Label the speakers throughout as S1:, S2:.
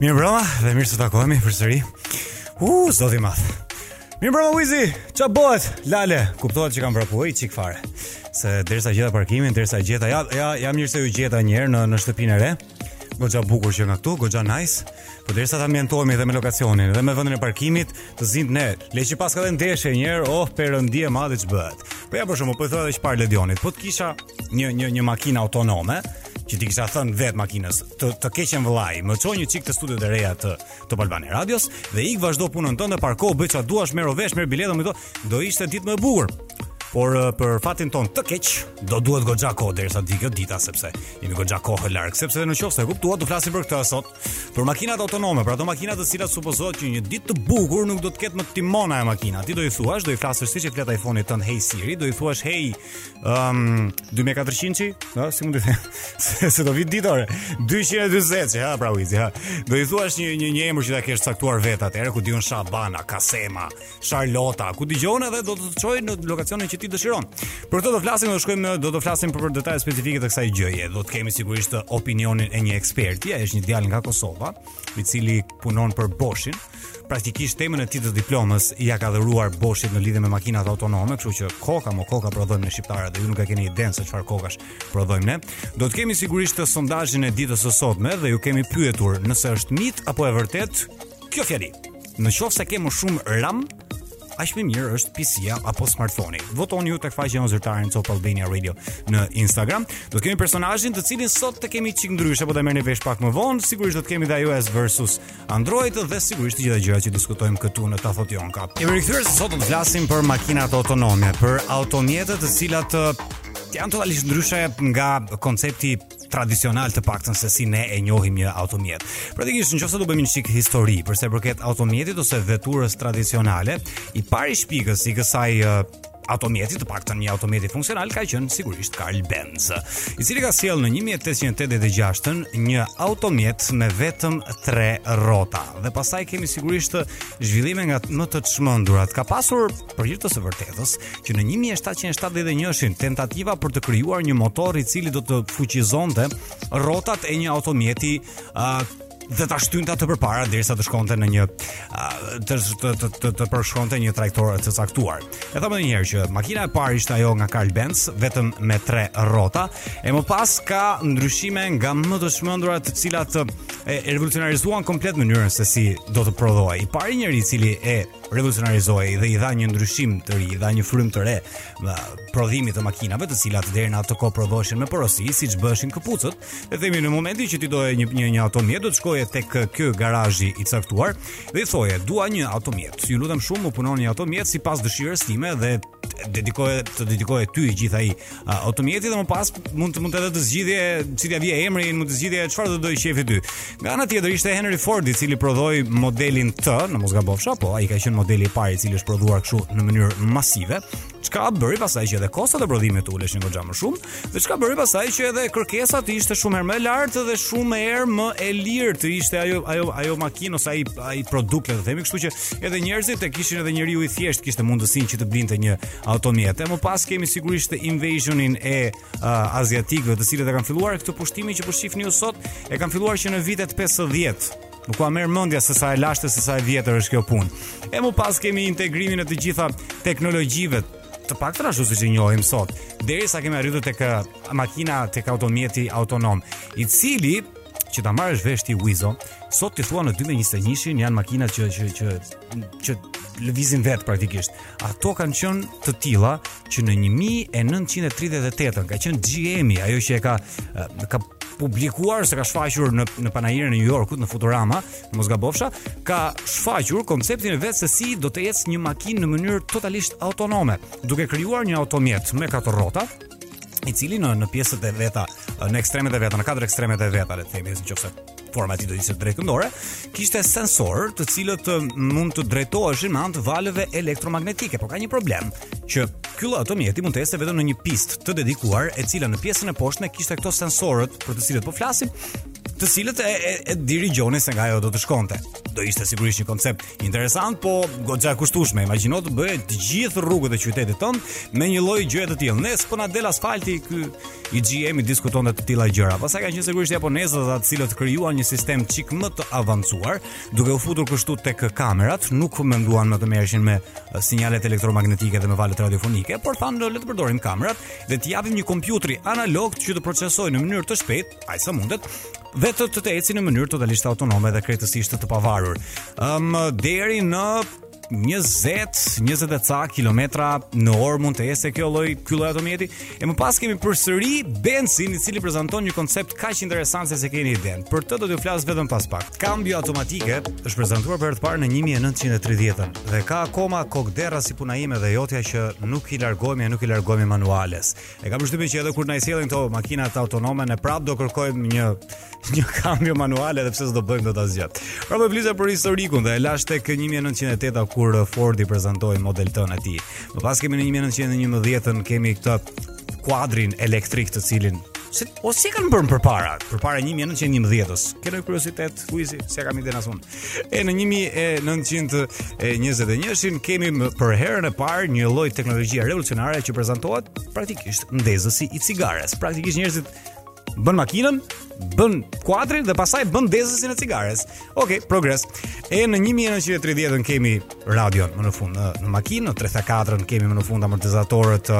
S1: Mirëmbrëma dhe
S2: mirë se takohemi përsëri U, uh, zot i madh Mirëmbrëma Wizi, ça bëhet? Lale, kuptohet që kam vrapu, një çik fare Se derisa gjeta parkimin, derisa gjeta Ja, ja, ja mirë se ju gjeta njëherë në, në shtëpinë e re Goxha bukur që nga këtu, goxha nice Po derisa të ambientohemi dhe me lokacionin Dhe me vendin e parkimit të zinjtë ne Le që paska dhe ndeshje njëherë, oh, perëndi e madhe ça bëhet Po ja për shumë, po i thoja dhe qëparë Ledionit Po të kisha një, një, një makinë autonome Që t'i kisha thënë vetë makinës të të keqen vëllai. Më çoj një çik të studiot e reja të Top Albani Radios dhe ik vazhdo punën tënde, parko bëj çfarë duash, merr vesh, merr biletën vetë, do ishte ditë më e bukur. Por eh, për fatin tonë të keq, do duhet goxha kohë derisa të vi kjo dita sepse jemi goxha kohë larg, sepse në qoftë se e kuptuat do flasim për këtë sot. Për makinat autonome, për ato makina të cilat supozohet që një ditë të bukur nuk do të ketë më timon ajo makina. Ti do i thuash, do i flasësh siç i flet iPhone-it tënd Hey Siri, do i thuash Hey Ëm um, 2400 çi? Ë, si mund të them? Se, se do vinte torre. 240 çi, ha, pra Wizi, ha. Do i thuash një një një emër që ta kesh caktuar vet atëherë ku di unë Shabana, Kasema, Charlota, ku dëgjon edhe do të të çojë në lokacionin që ti dëshiron. Për këtë do flasim, do shkojmë, do të flasim për, për detaje specifike të kësaj gjëje. Do të kemi sigurisht opinionin e një eksperti, ai është një djalë nga Kosova, i cili punon për Boshin. praktikisht temën e tij të diplomës ia ka dhuruar Boshit në lidhje me makinat autonome, kështu që koka mo koka prodhojmë ne shqiptarët dhe ju nuk e keni idenë se çfarë kokash prodhojmë ne. Do të kemi sigurisht dhe sondazhin e ditës së sotme dhe ju kemi pyetur nëse është mit apo e vërtetë kjo fjali. Në qoftë se ke më shumë RAM, aq më mirë është PC-ja apo smartphone-i. Votoni ju tek faqja jonë zyrtare Top Albania Radio në Instagram. Do të kemi personazhin të cilin sot do e kemi çik ndryshe, po do e merrni vesh pak më vonë. Sigurisht do të kemi dhe iOS versus Android dhe sigurisht të gjitha gjërat që diskutojmë këtu në Ta Thotë Jonka. Jemi rikthyer se sot do të flasim për makinat autonome, për automjete të cilat janë totalisht ndryshe nga koncepti tradicional të paktën se si ne e njohim një automjet. Praktikisht nëse do bëjmë një çik histori për sa i përket automjetit ose veturës tradicionale, i pari shpikës i kësaj automjeti, të paktën një automjeti funksional ka qenë sigurisht Karl Benz, i cili ka sjellë në 1886-ën një automjet me vetëm 3 rrota. Dhe pastaj kemi sigurisht zhvillime nga më të çmendurat. Ka pasur për hir të së vërtetës që në 1771-shin tentativa për të krijuar një motor i cili do të fuqizonte rrotat e një automjeti uh, dhe ta shtynte atë përpara derisa të shkonte në një të të të të, të përshkonte një trajektore të caktuar. E thamë edhe një herë që makina e parë ishte ajo nga Karl Benz, vetëm me tre rrota, e më pas ka ndryshime nga më të çmendura të cilat e revolucionarizuan komplet mënyrën se si do të prodhohej. I pari njeri i cili e revolucionarizoi dhe i dha një ndryshim të ri, i dha një frymë të re prodhimit të makinave, të cilat deri në atë kohë prodhoheshin me porosi, siç bëheshin këpucët, Dhe themi në momentin që ti doje një një një automjet, do të shkoje tek ky garazhi i caktuar dhe i thoje, "Dua një automjet. Ju lutem shumë, më punoni një automjet sipas dëshirës time dhe dedikohej të dedikohej ty i gjithë ai automjeti dhe më pas mund të mund të edhe të zgjidhje si t'ia vije emrin, mund të zgjidhje çfarë do donte qejfi ty. Nga ana tjetër ishte Henry Ford i cili prodhoi modelin T, në mos gabofsha, po ai ka qenë modeli i parë i cili është prodhuar kështu në mënyrë masive. Çka bëri pastaj që edhe kostot e prodhimit të uleshin goxha më shumë dhe çka bëri pastaj që edhe kërkesa të ishte shumë herë më e lartë dhe shumë herë më e lirë të ishte ajo ajo ajo makinë ose ai ai produkt le të themi, kështu që edhe njerëzit e kishin edhe njeriu i thjeshtë kishte mundësinë që të blinte një automjet. E më pas kemi sigurisht invazionin e uh, aziatikëve, të cilët e kanë filluar këtë pushtimin që po shihni ju sot, e kanë filluar që në vitet 50 Nuk ua merr mendja se sa e lashtë se sa e vjetër është kjo punë. E më pas kemi integrimin e të gjitha teknologjive të paktën ashtu siç i njohim sot, derisa kemi arritur tek eh, makina tek automjeti autonom, i cili që ta marrësh vesh ti Wizo, sot ti thua në 2021-shin janë makinat që që që që lëvizin vetë praktikisht. Ato kanë qenë të tilla që në 1938 ka qenë GM-i, ajo që e ka ka publikuar ose ka shfaqur në në panairin e New Yorkut në Futurama, në mos gabofsha, ka shfaqur konceptin e vet se si do të ecë një makinë në mënyrë totalisht autonome, duke krijuar një automjet me katër rrota, i cili në në pjesët e veta, në ekstremet e veta, në katër ekstremet e veta, le të themi, nëse forma e tij do ishte drejtkëndore, kishte sensorë të cilët mund të drejtoheshin me anë të valëve elektromagnetike, por ka një problem që ky lloj automjeti mund të ecte vetëm në një pistë të dedikuar, e cila në pjesën e poshtme kishte këto sensorët për të cilët po flasim, të cilët e, e, e dirigjonin se nga ajo do të shkonte. Do ishte sigurisht një koncept interesant, po goxha kushtueshme. Imagjino të bëje të gjithë rrugët e qytetit tonë me një lloj gjëje të tillë. Ne s'po na del asfalti ky i GM-i diskutonte të tilla gjëra. Pastaj kanë qenë sigurisht japonezët ata të cilët krijuan një sistem çik më të avancuar, duke u futur kështu tek kamerat, nuk menduan më të merreshin me uh, sinjalet elektromagnetike dhe me valët radiofonike, por thanë le të përdorim kamerat dhe t'i japim një kompjuteri analog që të procesojë në mënyrë të shpejtë, aq sa mundet, dhe të të, të ecë në mënyrë totalisht autonome dhe krejtësisht të pavarur. Ëm um, deri në 20, 20 e ca kilometra në orë mund të ecë kjo lloj ky lloj automjeti. E më pas kemi përsëri Benzin, i cili prezanton një koncept kaq interesant sa s'e keni idenë. Për të do t'ju flas vetëm pas pak. Kambio automatike është prezantuar për herë të parë në 1930-ën dhe ka akoma kokëderra si puna ime dhe jotja që nuk i largohemi e nuk i largohemi manuales. E kam përshtypjen që edhe kur na i sjellin këto makinat autonome, ne prap do kërkojmë një një kambio manuale edhe pse s'do bëjmë dot asgjë. Pra po flisa për historikun dhe e lashë tek 1908 kur Fordi prezantoi Model T-në e tij. Më pas kemi në 1911 kemi këtë kuadrin elektrik të cilin se o Zot si kanë bërë përpara, përpara 1911-s. Keni kuriozitet, kuizi, s'e kam idenë as unë. E në 1921-shin kemi për herën e parë një lloj teknologjie revolucionare që prezantohet praktikisht ndezësi i cigares. Praktikisht njerëzit bënë makinën, bënë kuadrin dhe pastaj bënë ndezësin e cigares. Ok, progres. E në 1930-ën kemi radion më në fund në, në makinë, në 34-ën kemi më në fund amortizatorët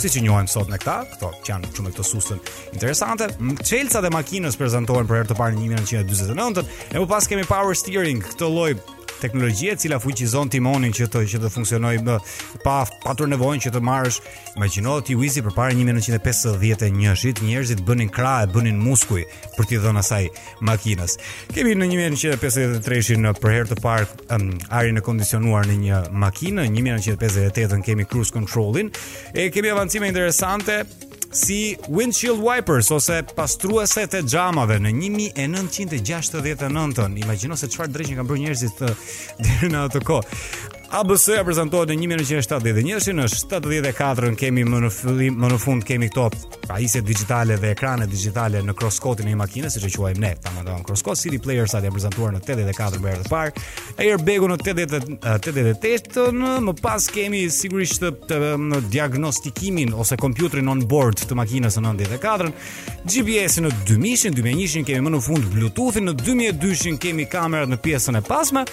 S2: siç i njohim sot me këta, këto që janë shumë këto sustën interesante. Çelësat e makinës prezantohen për herë të parë në 1949 e më pas kemi power steering, këtë lloj teknologjie e cila fuqizon timonin që të që të funksionojë më pa patur nevojën që të marrësh. Imagjino ti Wizi përpara 1951-shit njerëzit bënin krahë e bënin muskuj për t'i dhënë asaj makinës. Kemi në 1953-shin për herë të parë um, ajrin e kondicionuar në një makinë, në 1958-ën kemi cruise control-in, e kemi avancime interesante, si windshield wipers ose pastrueset e xhamave në 1969-ën. Imagjino se çfarë dreqin kanë bërë njerëzit deri në atë kohë. ABS-ja prezantohet në 1971, në 74-ën kemi më në fillim, më në fund kemi këto pajisje digjitale dhe ekrane digjitale në kroskotin e një makine, siç e quajmë ne, domethënë kroskot CD playersat janë prezantuar në 84 për herë të parë, airbag-u në 88-ën më pas kemi sigurisht të, të, në diagnostikimin ose kompjuterin on board të makinës në 94 GPS-in në 2000-shin, 2001-shin kemi më në fund Bluetooth-in, në 2002-shin kemi kamerat në pjesën e pasme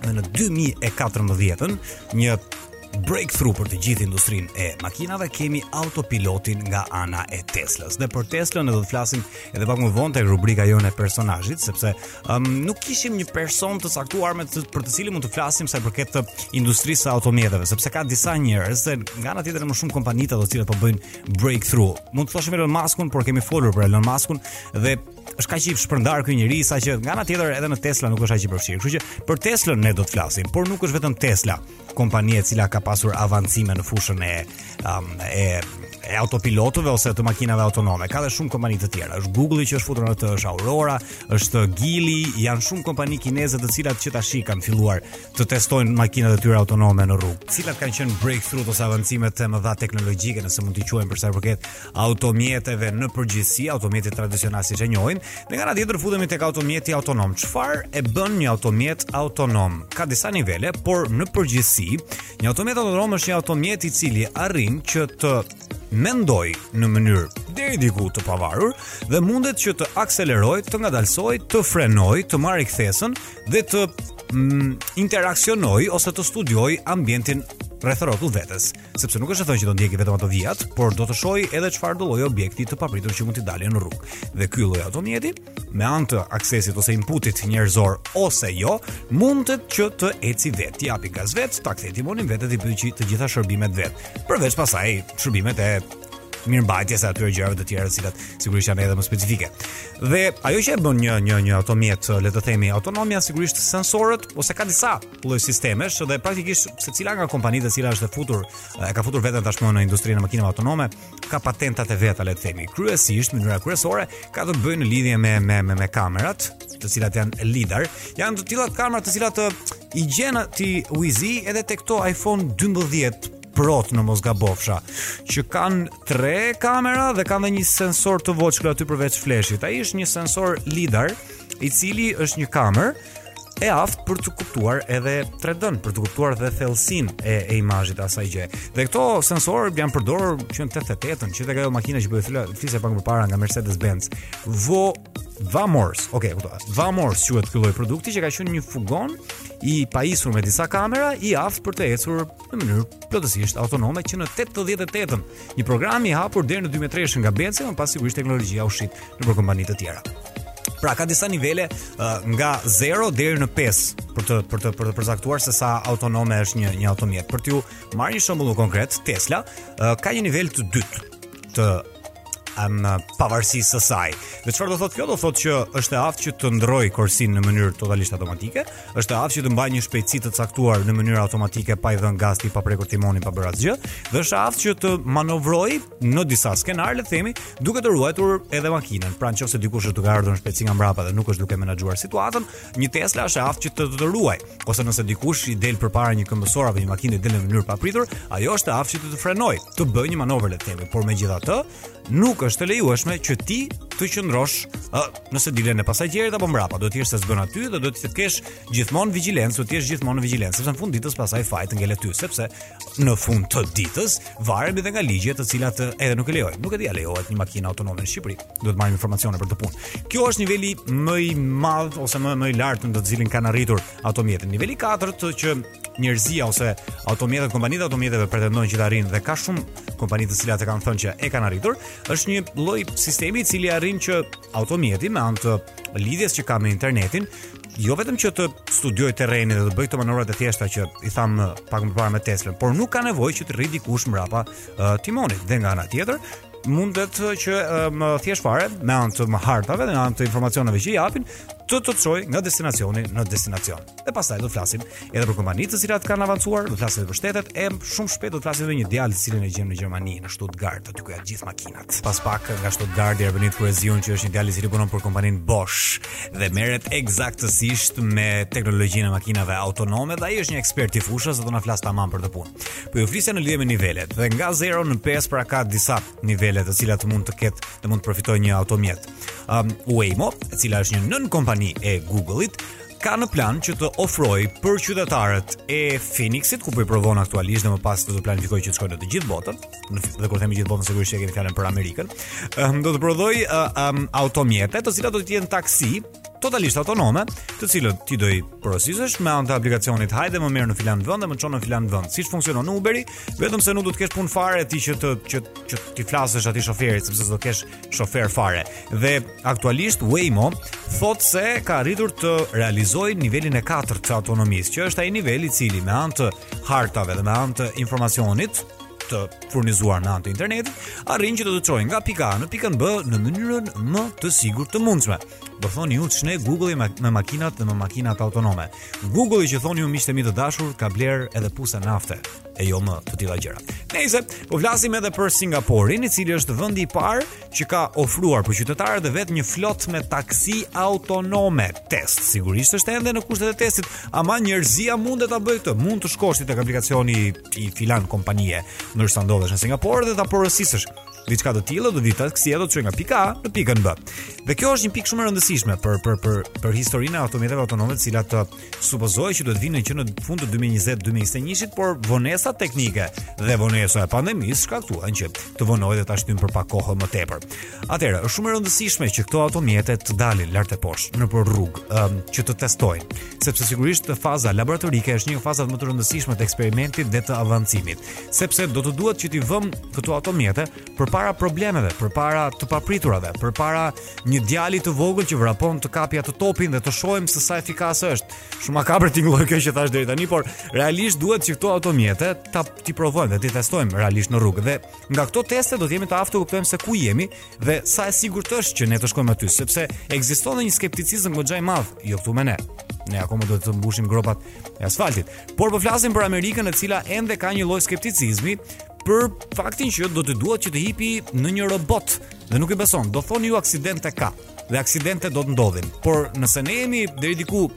S2: dhe në 2014-ën një breakthrough për të gjithë industrinë e makinave, kemi autopilotin nga ana e Teslës. Dhe për Teslën ne do të flasim edhe pak më vonë tek rubrika jonë e personazhit, sepse um, nuk kishim një person të caktuar me të, për të cilin mund të flasim sa i përket industrisë së automjeteve, sepse ka disa njerëz dhe nga ana tjetër më shumë kompanitë janë ato që po bëjnë breakthrough. Mund të thoshim Elon Muskun, por kemi folur për Elon Muskun dhe është kaq i shpërndarë ky njeri saqë nga ana tjetër edhe në Tesla nuk është aq i përfshirë. Kështu që për Teslën ne do të flasim, por nuk është vetëm Tesla. kompania e cila ka pasur avancime në fushën e um, e e autopilotëve ose të makinave autonome. Ka dhe shumë kompani të tjera. Është Google-i që është futur në të, është Aurora, është Geely, janë shumë kompani kineze të cilat që tash kanë filluar të testojnë makinat e tyre autonome në rrugë. Cilat kanë qenë breakthrough ose avancimet e mëdha teknologjike, nëse mund t'i quajmë për sa i përket automjeteve në përgjithësi, automjetit tradicional siç e njohim, dhe nga ana tjetër futemi tek automjeti autonom. Çfarë e bën një automjet autonom? Ka disa nivele, por në përgjithësi, një automjet autonom është një automjet i cili arrin që të mendoj në mënyrë deri diku të pavarur dhe mundet që të akseleroj, të ngadalsoj, të frenoj, të marri kthesën dhe të mm, interaksionoj ose të studioj ambientin rreth rrotull vetes. sepse nuk është e thënë që do ndjeki vetëm ato vijat, por do të shohë edhe çfarë do lloj objekti të papritur që mund t'i dalë në rrugë. Dhe ky lloj automjeti, me anë të aksesit ose inputit njerëzor ose jo, mundet që të eci vetë, t'i japi gaz vetë, ta kthejë timonin vetë dhe të bëjë të gjitha shërbimet vetë. Përveç pastaj shërbimet e mirëmbajtjes e atyre gjërave të tjera të cilat sigurisht janë edhe më specifike. Dhe ajo që e bën një një një automjet, le të themi, autonom janë sigurisht sensorët ose ka disa lloj sistemesh dhe praktikisht secila nga kompanitë e cila është e futur e ka futur veten tashmë në industrinë e makinave autonome ka patentat e veta le të themi kryesisht mënyra kryesore ka të bëjë në lidhje me me me, me kamerat të cilat janë lidar janë të tilla kamera të cilat i gjen ti Wizi edhe tek këto iPhone 12 Pro-t në mos gabofsha që kanë tre kamera dhe kanë dhe një sensor të vockël aty përveç fleshit ai është një sensor lidar i cili është një kamerë e aftë për të kuptuar edhe 3D, për të kuptuar edhe thellësinë e, e imazhit e asaj gjëje. Dhe këto sensorë janë përdorur që në 88-ën, që tek ajo makina që bëhet fila, flisja pak më parë nga Mercedes-Benz. Vo Vamors, ok, këto. Vamors quhet ky lloj produkti që ka qenë një fugon i pajisur me disa kamera, i aftë për të ecur në mënyrë plotësisht autonome që në 88-ën. Një program i hapur deri në 2003 nga Benzi, më pas sigurisht teknologjia u shit nëpër kompani të tjera. Pra ka disa nivele uh, nga 0 deri në 5 për të për të për të përcaktuar se sa autonome është një një automjet. Për t'ju marrë një shembull konkret, Tesla uh, ka një nivel të dytë të am pavarësisë së saj. Dhe çfarë do thotë kjo? Do thotë që është e aftë që të ndrrojë korsinë në mënyrë totalisht automatike, është e aftë që të mbajë një shpejtësi të caktuar në mënyrë automatike pa i dhënë gaz ti, pa prekur timonin, pa bërë asgjë, dhe është e aftë që të manovrojë në disa skenar, le të themi, duke të ruajtur edhe makinën. Pra nëse dikush është duke ardhur në shpejtësi nga mbrapa dhe nuk është duke menaxhuar situatën, një Tesla është e aftë që të të, të ruaj. Ose nëse dikush i del përpara një këmbësor apo një makine del në mënyrë papritur, ajo është e aftë që të të frenoj, të bëjë një manovër le të themi, por megjithatë, nuk është e lejueshme që ti të qëndrosh ë, në sedilen e pasagjerit apo mbrapa, duhet të jesh se s'bën aty dhe duhet të kesh gjithmonë vigjilencë, duhet të jesh gjithmonë në vigjilencë, sepse në fund ditës pastaj faji të ngelet ty, sepse në fund të ditës varemi edhe nga ligjet të cilat ë, edhe nuk e lejojnë. Nuk e di a lejohet një makinë autonome në Shqipëri. Duhet të marrim informacione për këtë punë. Kjo është niveli më i madh ose më më i lartë në të cilin kanë arritur automjetet. Niveli 4 që njerëzia ose automjetet, kompanitë e automjeteve pretendojnë që ta arrijnë dhe ka shumë kompani të cilat e kanë thënë që e kanë arritur, është një lloj sistemi i cili arrin që automjeti me anë të lidhjes që ka me internetin, jo vetëm që të studiojë terrenin dhe të bëjë këto manovrat e thjeshta që i tham pak më parë me Teslën, por nuk ka nevojë që të rri dikush mbrapa uh, timonit. Dhe nga ana tjetër, mundet që më thjesht fare me anë të hartave dhe me anë të informacioneve që japin të të çojë nga destinacioni në destinacion. Dhe pastaj do të flasim edhe për kompanitë të cilat kanë avancuar, do të flasim edhe për shtetet e shumë shpejt do të flasim edhe me një djalë të cilin e gjem në Gjermani, në Stuttgart, aty ku janë gjithë makinat. Pas pak nga Stuttgart deri në Kurezion që është një djalë i cili punon për kompaninë Bosch dhe merret eksaktësisht me teknologjinë e makinave autonome dhe ai është një ekspert i fushës, do të na flas tamam për këtë punë. Po ju flisja në lidhje me nivelet dhe nga 0 në 5 pra ka disa nivele të cilat mund të ketë të mund të përfitojë një automjet. Um, Waymo, e cila është një nënkompani e Google-it, ka në plan që të ofrojë për qytetarët e Phoenixit, ku po i provon aktualisht dhe më pas do të planifikojë që të shkojë në të gjithë botën. dhe kur themi gjithë botën sigurisht e kemi fjalën për Amerikën. Um, do të prodhoj uh, um, automjete, të cilat do të jenë taksi totalisht autonome, të cilat ti do i porositësh me anë të aplikacionit Hajde më merr në filan vend dhe më çon në filan vend. Siç funksionon Uberi, vetëm se nuk do të kesh punë fare ti që të që që t'i flasësh atij shoferit, sepse do të kesh shofer fare. Dhe aktualisht Waymo thotë se ka arritur të realizojë nivelin e 4 të autonomisë, që është ai nivel i cili me anë të hartave dhe me anë të informacionit të furnizuar me anë të internetit, arrin që të të çojë nga pika A në pikën B në mënyrën më të sigurt të mundshme. Do thoni ju ç'ne Google-i me, me makinat dhe me makinat autonome. Google-i që thoni ju miqtë e mi të dashur ka blerë edhe pusa nafte. e jo më të tilla gjëra. Nejse po flasim edhe për Singaporin, i cili është vendi i parë që ka ofruar për qytetarët e vet një flotë me taksi autonome. Test sigurisht është ende në kushtet e testit, ama njerëzia mund ta bëjnë këtë, mund të shkosh ti tek aplikacioni i filan kompanie, ndërsa ndodhesh në Singapor dhe ta porosisësh diçka të tillë do vijë taksia do të të çojë nga pika A në pikën B. Dhe kjo është një pikë shumë e rëndësishme për për për për historinë e automjeteve autonome, të cilat supozohej që do të vinin që në fund të 2020-2021-shit, por vonesa teknike dhe vonesa e pandemisë shkaktuan që të vonohet dhe të shtyhen për pak kohë më tepër. Atëherë, është shumë e rëndësishme që këto automjete të dalin lart e poshtë nëpër rrugë, um, që të testojnë, sepse sigurisht faza laboratorike është një nga fazat më të rëndësishme të eksperimentit dhe të avancimit, sepse do të duhet që t'i vëmë këto automjete përpara problemeve, përpara të papriturave, përpara një djali të vogël që vrapon të kapë atë topin dhe të shohim se sa efikase është. Shumë makabre tingëlloi kjo që thash deri tani, por realisht duhet që këto automjete t'i provojmë dhe t'i testojmë realisht në rrugë dhe nga këto teste do të jemi të aftë të kuptojmë se ku jemi dhe sa e sigurt është që ne të shkojmë aty, sepse ekziston një skepticizëm goxha i madh jo këtu me ne. Ne akoma duhet të mbushim gropat e asfaltit. Por po flasim për Amerikën e cila ende ka një lloj skepticizmi për faktin që do t'i duhet që të hipi në një robot dhe nuk i beson. Do thoni ju aksidente ka dhe aksidente do të ndodhin. Por nëse ne jemi deri diku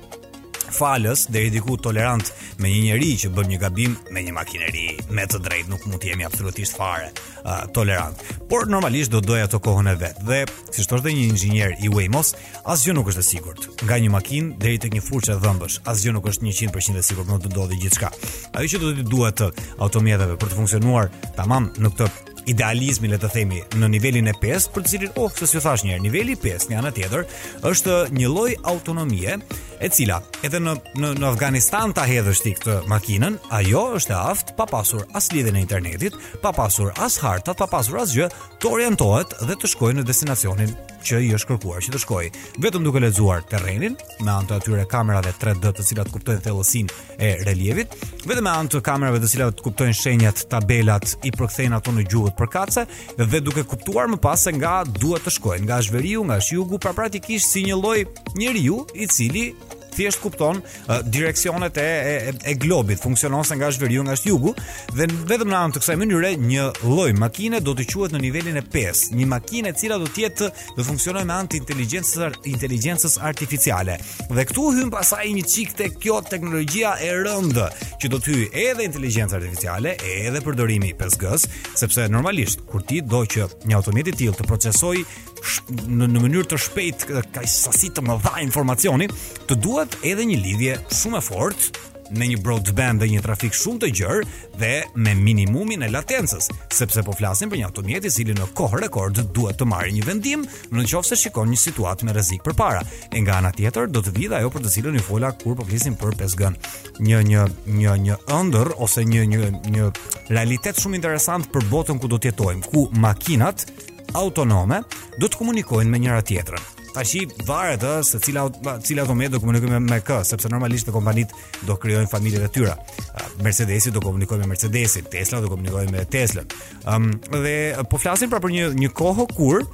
S2: falës, deri diku tolerant me një njeri që bën një gabim me një makineri, me të drejtë nuk mund të jemi absolutisht fare uh, tolerant. Por normalisht do dojë kohën e vet. Dhe siç thoshte dhe një inxhinier i Waymo-s, Asgjë nuk është e sigurt. Nga një makinë deri tek një furçë dhëmbësh, asgjë nuk është 100% e sigurt, mund të ndodhi gjithçka. Ajo që do t'i duhet automjeteve për të funksionuar tamam në këtë idealizmi le të themi në nivelin e 5, për të cilin oh, se siç ju thash një herë, niveli 5 në anën tjetër është një lloj autonomie, e cila edhe në në, në Afganistan ta hedhësh ti këtë makinën, ajo është e aftë pa pasur as lidhjen e internetit, pa pasur as harta, pa pasur asgjë, të orientohet dhe të shkojë në destinacionin që i është kërkuar që të shkojë. Vetëm duke lexuar terrenin me anë të atyre kamerave 3D të cilat kuptojnë thellësinë e relievit, vetëm me anë të kamerave të cilat kuptojnë shenjat, tabelat, i përkthejnë ato në gjuhët përkatëse dhe duke kuptuar më pas se nga duhet të shkojnë, nga është veriu, nga është jugu, pra praktikisht si një lloj njeriu i cili thjesht kupton direksionet e, e, e globit funksionon se nga është veriu nga është jugu dhe vetëm me anë të kësaj mënyre një lloj makine do të quhet në nivelin e 5, një makinë e cila do të jetë do funksionojë me anë të inteligjencës artificiale. Dhe këtu hyn pastaj një çik tek kjo teknologjia e rëndë që do të hyjë edhe inteligjenca artificiale, edhe përdorimi i 5G-s, sepse normalisht kur ti do që një automjet i tillë të procesojë në në mënyrë të shpejtë kaq sasi të mëdha informacioni, të duhet edhe një lidhje shumë e fortë me një broadband dhe një trafik shumë të gjerë dhe me minimumin e latencës, sepse po flasim për një automjet i cili në kohë rekord duhet të marrë një vendim në qoftë se shikon një situatë me rrezik përpara. E nga ana tjetër do të vijë dhe ajo për të cilën ju fola kur po flisim për 5G. Një një një një ëndërr ose një një një realitet shumë interesant për botën ku do të jetojmë, ku makinat autonome do të komunikojnë me njëra tjetrën. Tashi varet ë se cila cila automjet do komunikojë me, me kë, sepse normalisht kompanitë do krijojnë familjet e tyre. Mercedesi do komunikojë me Mercedesin, Tesla do komunikojë me Teslën. Ëm um, dhe po flasim pra për një një kohë kur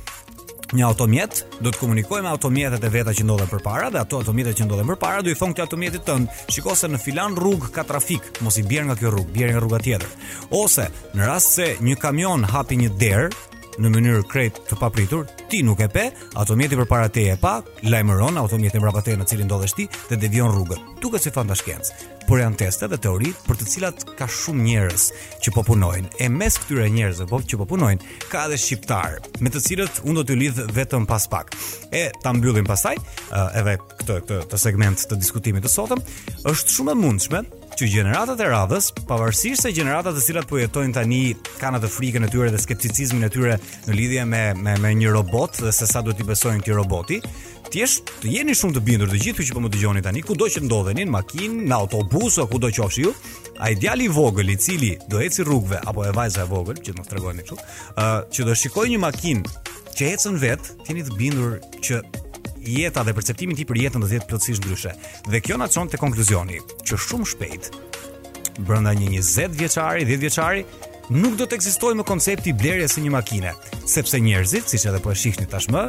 S2: një automjet do të komunikojë me automjetet e veta që ndodhen përpara dhe ato automjetet që ndodhen përpara do i thonë këtij automjetit tënd, shiko se në filan rrugë ka trafik, mos i bjer nga kjo rrugë, bjer nga rruga tjetër. Ose në rast se një kamion hapi një derë në mënyrë krejt të papritur, ti nuk e pe, automjeti përpara teje e pa, lajmëron automjetin mbrapa teje në cilin ndodhesh ti dhe devion rrugën. Duket si fantashkencë, por janë teste dhe teori për të cilat ka shumë njerëz që po punojnë. E mes këtyre njerëzve po që po punojnë, ka edhe shqiptarë, me të cilët unë do t'ju lidh vetëm pas pak. E ta mbyllim pastaj, edhe këtë këtë segment të diskutimit të sotëm, është shumë e mundshme që gjeneratat e radhës, pavarësisht se gjeneratat të cilat po jetojnë tani kanë atë frikën e tyre dhe skepticizmin e tyre në lidhje me me me një robot dhe se sa duhet t'i besojnë këtij roboti, thjesht të jeni shumë të bindur të gjithë që po më dëgjoni tani, kudo që ndodheni në makinë, në autobus apo kudo qofshi ju, ai djali i vogël i cili do eci rrugëve apo ajo vajza e vogël që më tregojnë kështu, ë uh, që do shikojë një makinë që ecën vetë, të jeni të bindur që jeta dhe perceptimi i tij për jetën do të jetë plotësisht ndryshe. Dhe kjo na çon te konkluzioni. që shumë shpejt brenda një 20 vjeçari, 10 vjeçari nuk do të ekzistojë më koncepti i blerjes së një makine, sepse njerëzit, siç edhe po e shihni tashmë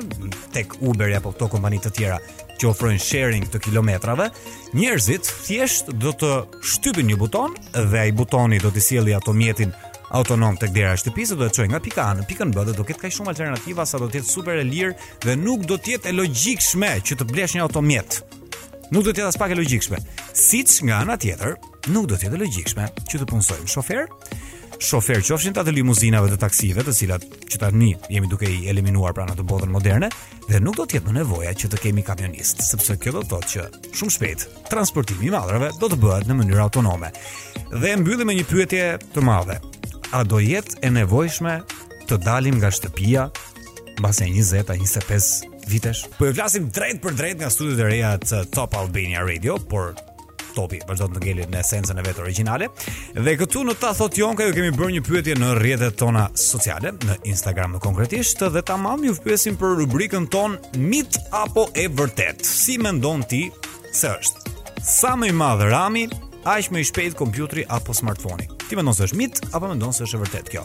S2: tek Uber apo këto kompani të tjera që ofrojnë sharing të kilometrave, njerëzit thjesht do të shtypin një buton dhe ai butoni do t'i sjellë automjetin autonom tek dera e shtëpisë do e çojë nga pika A në pikën B dhe do ketë kaq shumë alternativa sa do të jetë super e lirë dhe nuk do të jetë e logjikshme që të blesh një automjet. nuk do të jetë aspak e logjikshme. Siç nga ana tjetër, nuk do të jetë e logjikshme që të punësojmë shoferë, shoferë qofshin ata të limuzinave dhe taksive, të cilat që tani jemi duke i eliminuar pranë të botën moderne, dhe nuk do të jetë më nevoja që të kemi kamionistë, sepse kjo do të thotë që shumë shpejt transportimi i mallrave do të bëhet në mënyrë autonome. Dhe e mbyllim me një pyetje të madhe. A do jetë e nevojshme të dalim nga shtëpia mbas 20 a 25 vitesh. Po ju flasim drejtpërdrejt nga studiot e reja të Top Albania Radio, por topi vazhdon të ngelet në esencën e vet origjinale. Dhe këtu në ta thotë Jonka ju kemi bërë një pyetje në rrjetet tona sociale, në Instagram më konkretisht dhe tamam ju pyesim për rubrikën tonë mit apo e vërtetë. Si mendon ti Se është. Sa më i madh rami, aq më i shpejtë kompjuteri apo smartphone-i. Ti mendon se është mit apo mendon se është e vërtetë kjo?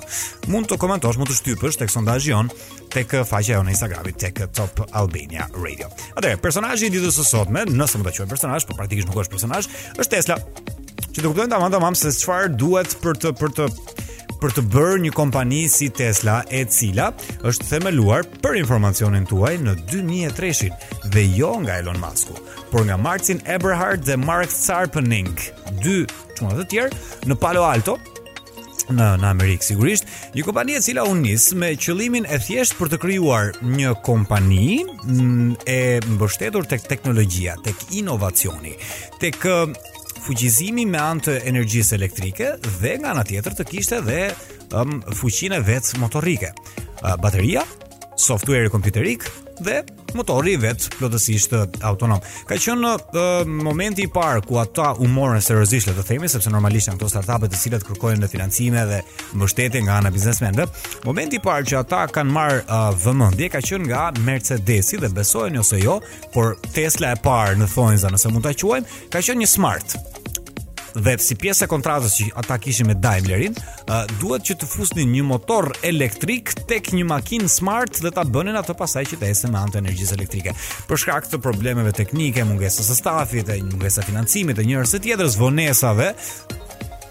S2: Mund të komentosh, mund të shtypësh tek sondazhi jonë tek faqja jonë në Instagram tek Top Albania Radio. Atëherë personazhi i ditës së sotme, nëse mund ta quajmë personazh, por praktikisht nuk është personazh, është Tesla. Që të kuptojmë tamam tamam se çfarë duhet për të për të për të bërë një kompani si Tesla e cila është themeluar për informacionin tuaj në 2003-shin dhe jo nga Elon Musku, por nga Martin Eberhard dhe Marc Tarpenning, dy çuna të tjerë në Palo Alto, në në Amerikë sigurisht, një kompani e cila u nis me qëllimin e thjeshtë për të krijuar një kompani mm, e mbështetur tek teknologjia, tek inovacioni, tek fuqizimi me anë të energjisë elektrike dhe nga ana tjetër të kishte dhe um, fuqinë e vet motorike. Uh, bateria, software kompjuterik dhe motori vet plotësisht autonom. Ka qenë uh, momenti i parë ku ata u morën seriozisht le të themi sepse normalisht janë këto startupet të cilat kërkojnë financime dhe mbështetje nga ana biznesmenëve. Momenti i parë që ata kanë marrë uh, vëmendje ka qenë nga Mercedesi dhe besojeni ose jo, por Tesla e parë në thonjza nëse mund ta quajmë, ka qenë një smart. Dhe si pjesë e kontratës që ata kishin me Daimlerin, uh, duhet që të fusnin një motor elektrik tek një makinë smart dhe ta bënin atë pasaj që të ecë me anë të energjisë elektrike. Për shkak të problemeve teknike, mungesës së stafit, e mungesës së financimit e njërës së tjetrës, vonesave,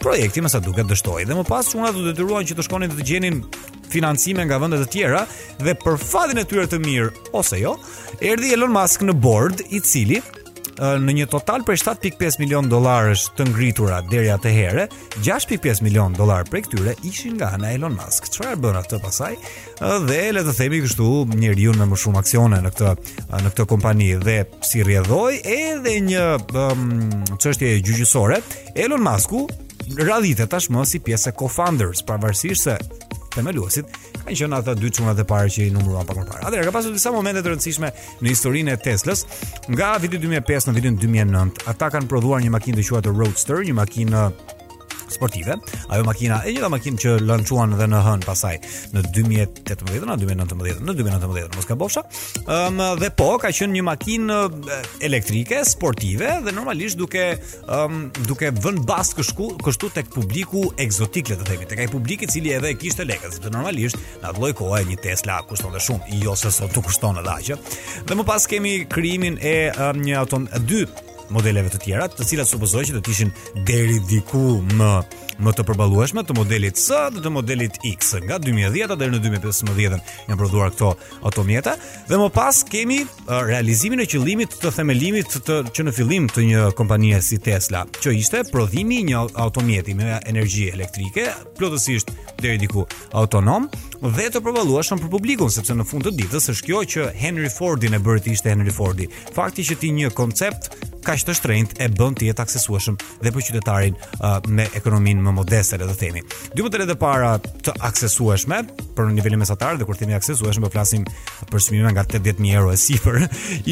S2: projekti me sa duket dështoi dhe më pas çunat u detyruan që të shkonin të gjenin financime nga vende të tjera dhe për fatin e tyre të mirë ose jo, erdhi Elon Musk në bord i cili në një total prej 7.5 milion dollarësh të ngritura deri atëherë, 6.5 milion dollar prej këtyre ishin nga ana e Elon Musk. Çfarë e bën atë pasaj dhe le të themi kështu, njeriu me më shumë aksione në këtë në këtë kompani dhe si rrjedhojë e dhe një çështje um, gjyqësore, Elon Musku radhitet tashmë si pjesë e co-founders, pavarësisht se themeluesit kanë qenë ata dy çunat e parë që i numërova pak më parë. Atëherë ka pasur disa momente të rëndësishme në historinë e Teslës. Nga viti 2005 në vitin 2009, ata kanë prodhuar një makinë të quajtur Roadster, një makinë sportive. Ajo makina, e njëjta makinë që lançuan dhe në hënë pasaj në 2018 në 2019, në 2019 mos gabofsha. Ëm um, dhe po ka qenë një makinë elektrike sportive dhe normalisht duke ëm um, duke vënë bast kështu kështu tek publiku ekzotik le të themi, tek ai publik i cili edhe e kishte lekët, sepse normalisht Në atë lloj kohe një Tesla kushtonte shumë, jo se sot nuk kushton edhe aq. Dhe më pas kemi krijimin e um, një auton dy modeleve të tjera, të cilat supozohej që do të ishin deri diku më më të përballueshme të modelit S dhe të modelit X. Nga 2010-ta deri në 2015-ën janë prodhuar këto automjete dhe më pas kemi uh, realizimin e qëllimit të themelimit të që në fillim të një kompanie si Tesla, që ishte prodhimi i një automjeti me energji elektrike plotësisht deri diku autonom dhe të përballueshëm për publikun sepse në fund të ditës është kjo që Henry Fordin e bëri të ishte Henry Fordi. Fakti që ti një koncept kaq të shtrenjtë e bën të jetë aksesueshëm dhe për qytetarin uh, me ekonominë më modeste le të themi. Dy modelet e para të aksesueshme për nivelin mesatar dhe kur themi aksesueshëm po flasim për çmime nga 80000 euro e sipër,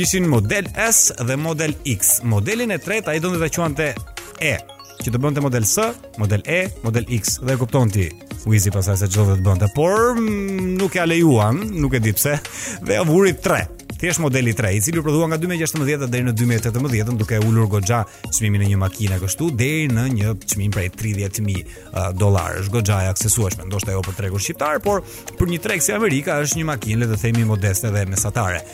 S2: ishin model S dhe model X. Modelin e tretë ai donte ta quante E që të bënte model S, model E, model X dhe e kupton ti. Wizi pastaj se ç'do të bënte, por mm, nuk ja lejuan, nuk e di pse, dhe ja vuri 3. Thjesht modeli 3, i cili u prodhua nga 2016 deri në 2018, duke ulur goxha çmimin e një makine kështu deri në një çmim prej 30000 uh, dollarësh. Goxha e aksesueshme, ndoshta jo për tregun shqiptar, por për një treg si Amerika është një makinë le të themi modeste dhe mesatare.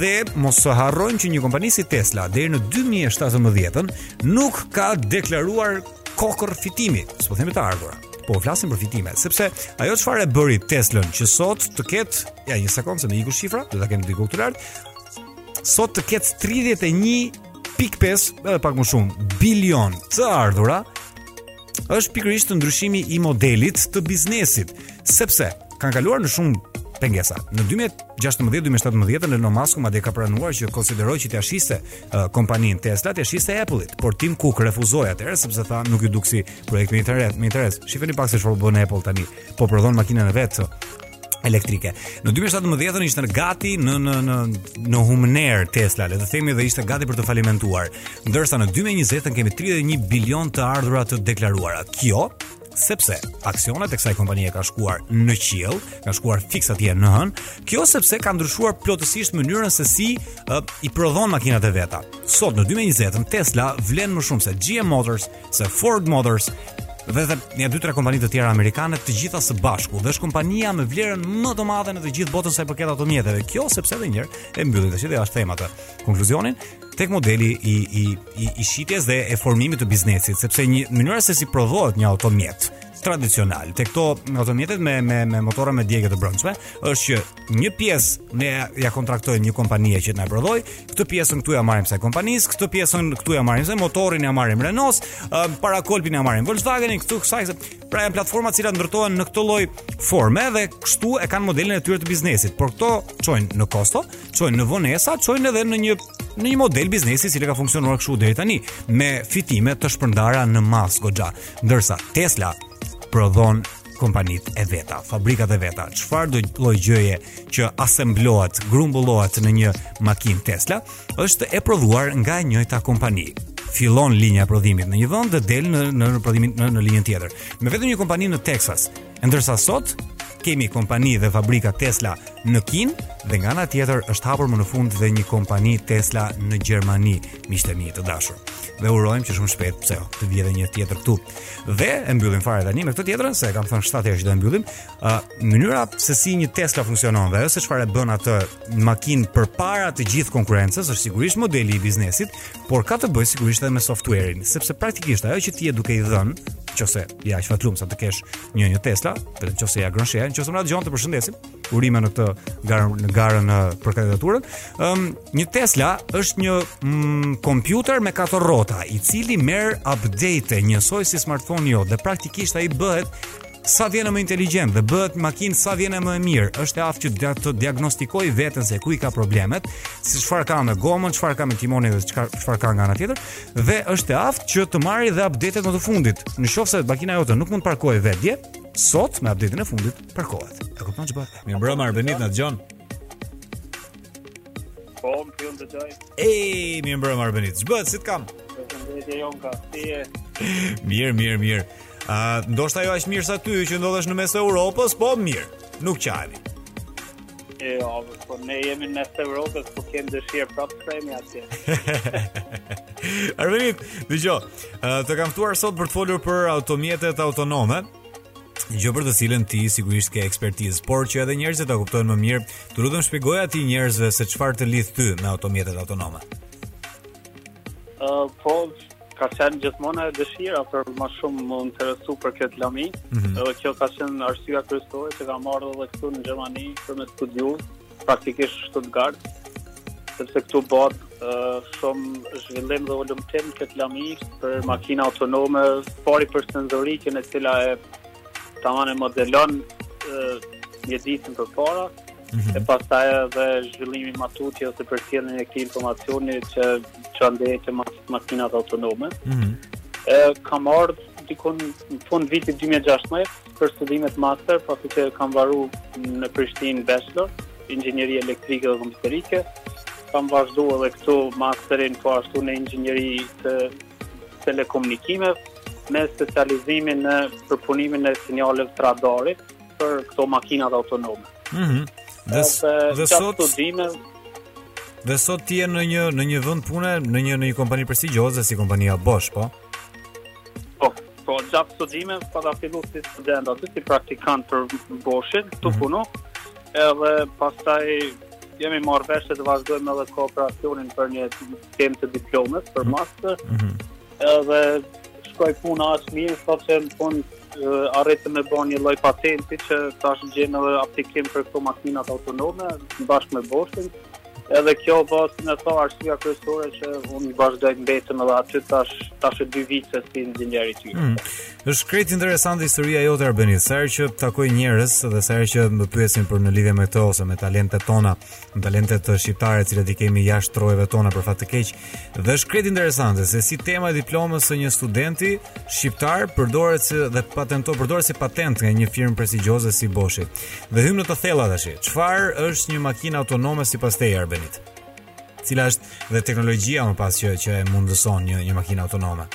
S2: dhe mos harrojmë që një kompani si Tesla deri në 2017-ën nuk ka deklaruar kokërr fitimi, s'po themi të ardhura. Po flasim për fitime, sepse ajo çfarë e bëri Teslën që sot të ketë, ja një sekondë se më iku shifra, do ta kem diku këtu lart. Sot të ketë 31.5, edhe pak më shumë, bilion të ardhura, është pikërisht ndryshimi i modelit të biznesit, sepse kanë kaluar në shumë pengesa. Në 2016-2017 Elon Musk madje ka pranuar që konsideroi që t'ia shiste uh, kompaninë Tesla, t'ia shiste Apple-it, por Tim Cook refuzoi atëherë sepse tha nuk i dukej si projekt me interes, me interes. Shifeni pak se çfarë po bën Apple tani. po prodhon makinën e vet elektrike. Në 2017 ishte gati në në në në humnerë Tesla, le të themi dhe ishte gati për të falimentuar. Ndërsa në 2020 kemi 31 bilion të ardhura të deklaruara. Kjo sepse aksionet e kësaj kompanie kanë shkuar në qiell, kanë shkuar fiks atje në hënë. Kjo sepse ka ndryshuar plotësisht mënyrën se si uh, i prodhon makinat e veta. Sot në 2020 Tesla vlen më shumë se GM Motors, se Ford Motors dhe dhe një dy tre kompani të tjera amerikane të gjitha së bashku dhe është kompania me vlerën më të madhe në të gjithë botën sa i përket automjeteve. Kjo sepse edhe një herë e mbyll tash dhe është thema të konkluzionin tek modeli i i i, i shitjes dhe e formimit të biznesit, sepse një mënyrë se si prodhohet një automjet tradicional te këto automjetet me me me motora me djegie të brendshme është që një pjesë ne ja kontraktojmë një kompanie që na e prodhojë, këtë pjesën këtu ja marrim kësaj kompanisë, këtë pjesën këtu ja marrim se motorin ja marrim Renault-së, uh, parakolpin ja marrim Volkswagen-it, këtu kësaj se pra janë platforma të cilat ndërtohen në këtë lloj forme dhe kështu e kanë modelin e tyre të biznesit, por këto çojnë në kosto, çojnë në vonesa, çojnë edhe në një në një model biznesi i cili ka funksionuar kështu deri tani me fitime të shpërndara në masë goxha. Ndërsa Tesla prodhon kompanitë e veta, fabrikat e veta, çfarëdo lloj gjëje që asemblohet, grumbullohet në një makinë Tesla, është e prodhuar nga e njëjta kompani. Fillon linja e prodhimit në një vend dhe del në në prodhimin në në linjën tjetër. Me vetëm një kompani në Texas. Ndërsa sot kemi kompani dhe fabrika Tesla në Kinë dhe nga ana tjetër është hapur më në fund dhe një kompani Tesla në Gjermani, miqtë e mi të dashur. Dhe urojmë që shumë shpejt pse jo, të vijë edhe një tjetër këtu. Dhe e mbyllim fare tani me këtë tjetrën se e kam thënë 7 herë që do e mbyllim. Ë uh, mënyra se si një Tesla funksionon dhe ajo se çfarë bën atë makinë përpara të gjithë konkurrencës është sigurisht modeli i biznesit, por ka të bëjë sigurisht edhe me softuerin, sepse praktikisht ajo që ti je duke i dhënë, qoftë se je aq fatlum sa të kesh një një Tesla, në qoftë se je Agron Shehaj, qoftë se më dëgjon të përshëndesim. urime në këtë garë në garën e për kandidaturën. Ëm um, një Tesla është një mm, kompjuter me katër rrota, i cili merr update njësoj si smartphone-i jot dhe praktikisht ai bëhet sa vjen më inteligjent dhe bëhet makinë sa vjen më e mirë. Është e aftë që të diagnostikojë veten se ku i ka problemet, si çfarë ka me gomën, çfarë ka me timonin dhe çfarë çfarë ka nga ana tjetër dhe është e aftë që të marrë dhe update-et më të fundit. Në qoftë se makina jote nuk mund të parkojë vetë, sot me update-in e fundit Parkohet. E kupton ç'bëhet? Mirëmbrëma Arbenit na dëgjon.
S3: Po, më të jonë të gjaj
S2: Ej, mirëmbrëma Arbenit Ç'bëhet, si të kam? Mirë, mirë, mirë A, ndoshta jo aq mirë sa ty që ndodhesh në mes të Europës, po mirë, nuk qahemi
S3: E, jo, po ne jemi në mes të Europës, po kemë dëshirë prapë të kthehemi atje
S2: Arbenit, dëgjo, të kam ftuar sot për të folur për automjetet autonome gjë për të cilën ti sigurisht ke ekspertizë, por që edhe njerëzit ta kuptojnë më mirë, të lutem shpjegoja ti njerëzve se çfarë të lidh ty me automjetet autonome.
S3: Ë uh, po ka qenë gjithmonë dëshira për ma shumë me u interesu për këtë lami, mm -hmm. edhe kjo ka qenë arsyeja kryesore që kam marrë edhe këtu në Gjermani për me studiu. praktikisht Stuttgart, sepse këtu bahet shumë zhvillim dhe hulumtim në këtë lami për makina autonome, së pari për senzorikën e cila e tamam e modelon mjedisin përpara, mm -hmm. e pastaj edhe zhvillimi ma tutje ose përcjelljen e këtij informacioni që që ndejë të makinat autonome. Mm -hmm. e, kam ardhë dikun në fund vitit 2016, Për studimet master, pasi që kam mbaru në Prishtinë bachelor, inxhinieri elektrike dhe kompjuterike, kam vazhdu edhe këtu masterin po ashtu në inxhinieri të telekomunikimeve me specializimin në përpunimin e sinjaleve të radarit për këto makinat autonome.
S2: Mhm. Mm dhe dhe sot studime Dhe sot ti je në një në një vend pune, në një në një kompani prestigjioze si kompania Bosch, po?
S3: Po, gjatë studimeve pata fillu si student, aty si praktikant për Boschin, tu mhm. punu, edhe pastaj jemi marrë vesh të vazhdojmë edhe kooperacionin për një temë të diplomës, për mhm. master, mm -hmm. edhe shkoi puna aq mirë, saqë në fund arritëm me bo një lloj patenti që tash gjen edhe aplikim për këto makinat autonome, bashkë me Boschin, Edhe kjo mbetet arsyeja kryesore që un vazhdoj të mbetem edhe aty tash tash e dy vite si inxhinier aty.
S2: Mm. Është krejt interesante historia jote Arbenit. Sa herë që takoj njerëz dhe sa herë që më pyesin për në lidhje me këtë ose me talentet tona, talentet shqiptare të cilat i kemi jashtë trojeve tona për fat të keq, Dhe është krejt interesante se si tema e diplomës së një studenti shqiptar përdoret si dhe patentohet përdoret si patent nga një firmë prestigjioze si Bosch. Dhe hyjmë në të thella tash. Çfarë është një makinë autonome sipas teje Arbenit? Cila është dhe teknologjia më pas që që e mundëson një një makinë autonome?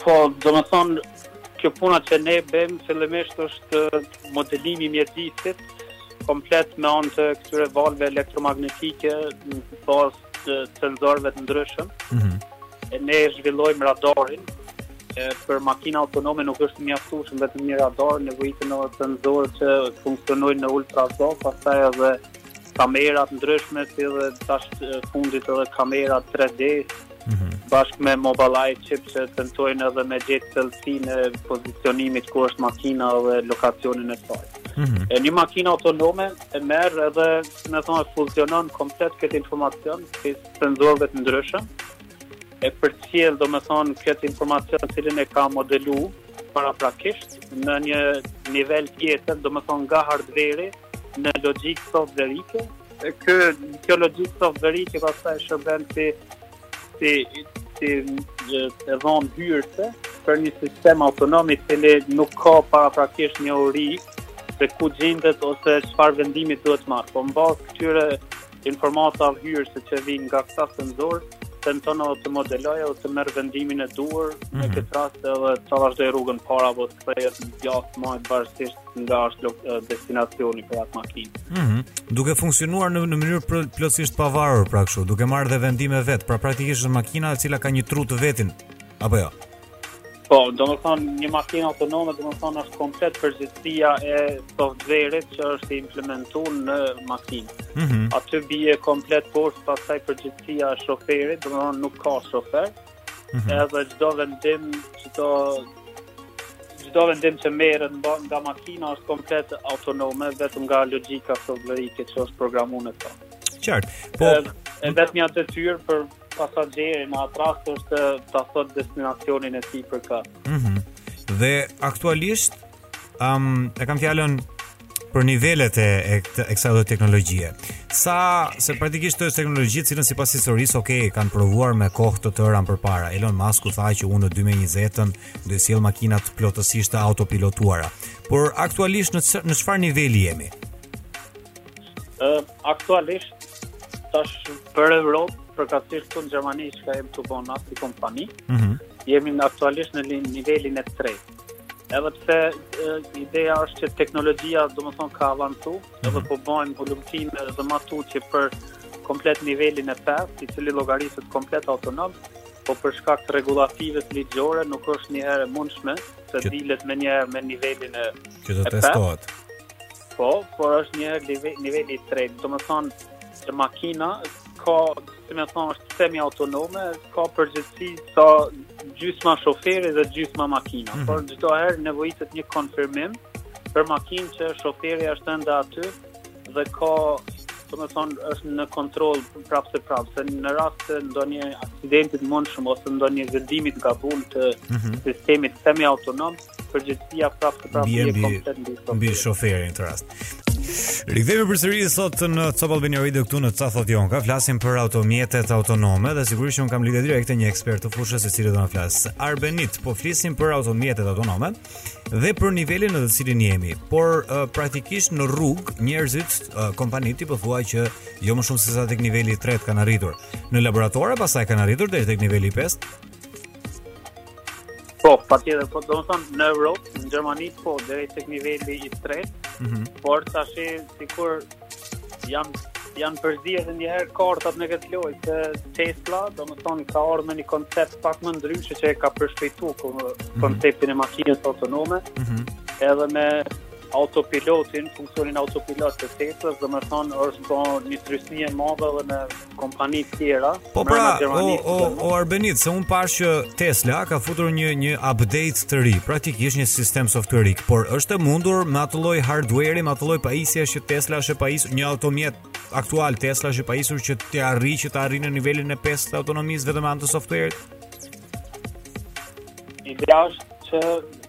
S3: Po, domethënë kjo puna që ne bëjmë fillimisht është modelimi i mjedisit komplet me anë të këtyre valve elektromagnetike në bazë të senzorëve të ndryshëm.
S2: Mm -hmm.
S3: E ne e zhvillojmë radarin, e, për makina autonome nuk është mjaftueshëm vetëm një radar, nevojiten senzorë që funksionojnë në ultrazë, pastaj edhe kamera të ndryshme si edhe tash së fundit edhe kamera 3D
S2: mm -hmm.
S3: bashkë me Mobileye chip që tentojnë edhe me gjetë saktësinë e pozicionimit ku është makina dhe lokacionin e saj.
S2: Mm -hmm.
S3: E një makina autonome e merr edhe me thënë e fuzionon komplet këtë informacion të senzorëve të ndryshëm e përcjell domethënë këtë informacion të cilin e ka modelu paraprakisht në një nivel tjetër domethënë nga hardveri në logikë softverike kjo logikë softverike pastaj shërben si si si e dhënë hyrëse për një sistem autonom i cili nuk ka paraprakisht njohuri se ku gjendet ose çfarë vendimi duhet të marrë. Po mbas këtyre informatave hyrëse që vijnë nga këta senzorë, tenton edhe të modelojë ose të merr vendimin e duhur mm -hmm. në
S2: mhm.
S3: këtë rast edhe të vazhdojë rrugën para apo të kthehet djathtas majtas varësisht nga lok, destinacioni për atë makinë.
S2: Mm -hmm. Duke funksionuar në, në mënyrë për, plotësisht të pavarur, pra kështu, duke marrë dhe vendime vetë, pra praktikisht është makina e cila ka një tru të vetin, apo jo?
S3: Po, domethënë, një makinë autonome, domethënë, është komplet përgjegjësia e softverit që është i implementu në makinë.
S2: Mm -hmm.
S3: Aty bie komplet poshtë pastaj përgjegjësia e shoferit, domethënë, nuk ka shofer,
S2: mm mm -hmm.
S3: edhe çdo vendim çdo çdo vendim që merret nga, nga makina është komplet autonome vetëm nga logjika softverike që është programu në të.
S2: Qartë. Po
S3: e, e vetmja detyrë për pasagjerin në atë rast është ta thotë destinacionin e tij për kë.
S2: Mhm. Mm dhe aktualisht Ëm, um, e kam fjalën për nivelet e e, e kësaj lloj teknologjie. Se praktikisht është teknologji e cilën sipas historisë, ok, kanë provuar me kohë të tëra më parë. Elon Musku tha që unë në 2020-ën do të sjell makinat plotësisht autopilotuara. Por aktualisht në çfarë niveli jemi?
S3: Ë, uh, aktualisht tash për Evropë, përkatësisht këtu në Gjermani që ka e bon atë kompani,
S2: mm -hmm.
S3: jemi në aktualisht në nivelin e tretë. Edhe pse ideja është që teknologjia, domethënë, ka avancu, mhm. edhe po bojmë hulumtime dhe ma tutje për komplet nivelin e 5, i cili llogaritet komplet autonom, po për shkak të rregullativës ligjore, nuk është njëherë e mundshme, të dilet menjëherë me nivelin e
S2: 5. Kjo
S3: të
S2: testohet.
S3: Po, por është njëherë niveli i tretë, domethënë makina ka, si me thanë, është semi autonome, ka përgjegjësi sa gjysma shoferi dhe gjysma makina,
S2: mm -hmm.
S3: por çdo herë nevojitet një konfirmim për makinë që shoferi është ende aty dhe ka, domethënë, është në kontrol prapëseprapë, se në rast të ndonjë aksidenti të mundshëm, ose ndonjë vendimi të gabum të mm -hmm. sistemit semi-autonom, përgjegjësia prapëseprapë
S2: bie
S3: komplet
S2: mbi
S3: shoferin. Mbi shoferin
S2: në këtë rast. Rikthehemi përsëri sot në Top Albania Radio këtu në Ca Thot Jonka. Flasim për automjetet autonome dhe sigurisht që unë kam në lidhje direkte një ekspert të fushës i cili do na flasë. Arbenit, po flisim për automjetet autonome dhe për nivelin në të cilin jemi. Por uh, praktikisht në rrugë njerëzit, uh, kompanitë po thua që jo më shumë se sa tek niveli 3 kanë arritur. Në laboratorë pastaj kanë arritur deri tek niveli 5.
S3: Po, patjetër, po domethënë në Evropë, në Gjermani, po, deri te niveli i tretë,
S2: mm -hmm.
S3: por tash, sikur janë, janë përzier edhe njëherë kartat në këtë lojë, se Tesla, domethënë, ka ardhë me një koncept pak më ndryshe që e ka përshpejtu, mm -hmm. konceptin e makinës autonome,
S2: mm -hmm.
S3: edhe me autopilotin, funksionin autopilot të Teslës, domethënë, është bo një trysni e madhe edhe në kompani të tjera.
S2: Po pra, o, o, o Arbenit, se unë pashë që Tesla ka futur një, një update të ri, praktikisht një sistem softuerik, por është e mundur me atë lloj hardware-i, me atë lloj pajisje që Tesla është e pajis-, një automjet aktual Tesla është i pajisur që të arrijë, që të arrijë në nivelin e 5 të autonomisë vetëm me anë të softuerit?
S3: Ideja është që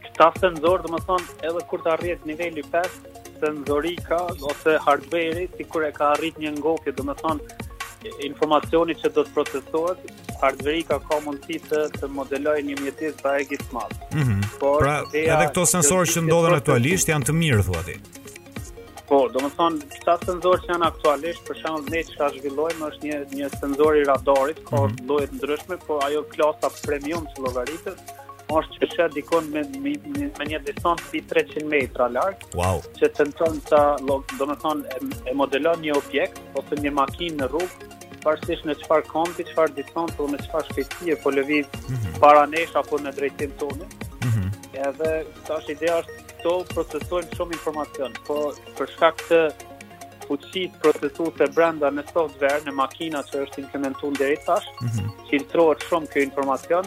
S3: këta senzorë, domethënë, edhe kur të arrihet niveli 5, senzorika ose hardware-i sikur e ka arrit një ngopje, domethënë informacioni që do të procesohet, hardware-i ka ka mundësi të, të modelojë një mjedis pa e gjithë malë.
S2: Mm
S3: -hmm.
S2: Pra, edhe këto sensorë
S3: që
S2: ndodhen aktualisht janë të mirë, thua ti?
S3: Po, domethënë, këta senzorë që janë aktualisht, për shembull ne çka zhvillojmë, është një, një senzor i radarit, ka
S2: mm -hmm.
S3: lloje të ndryshme, po ajo klasa premium që llogaritet, është që sheh dikon me, me, me një distancë si 300 metra larg,
S2: wow.
S3: që tenton të, domethënë, e modelon një objekt, ose një makinë në rrugë, varësisht në çfarë këndi, çfarë distance, në çfarë shpejtësie po lëviz mm -hmm. para nesh apo në drejtim tonë.
S2: Mm -hmm.
S3: Edhe, tash ideja është, këto procesojnë shumë informacion, po për shkak të fuqisë procesuese brenda në software, në makina që është implementu deri tash, mm -hmm. filtrohet shumë kjo informacion,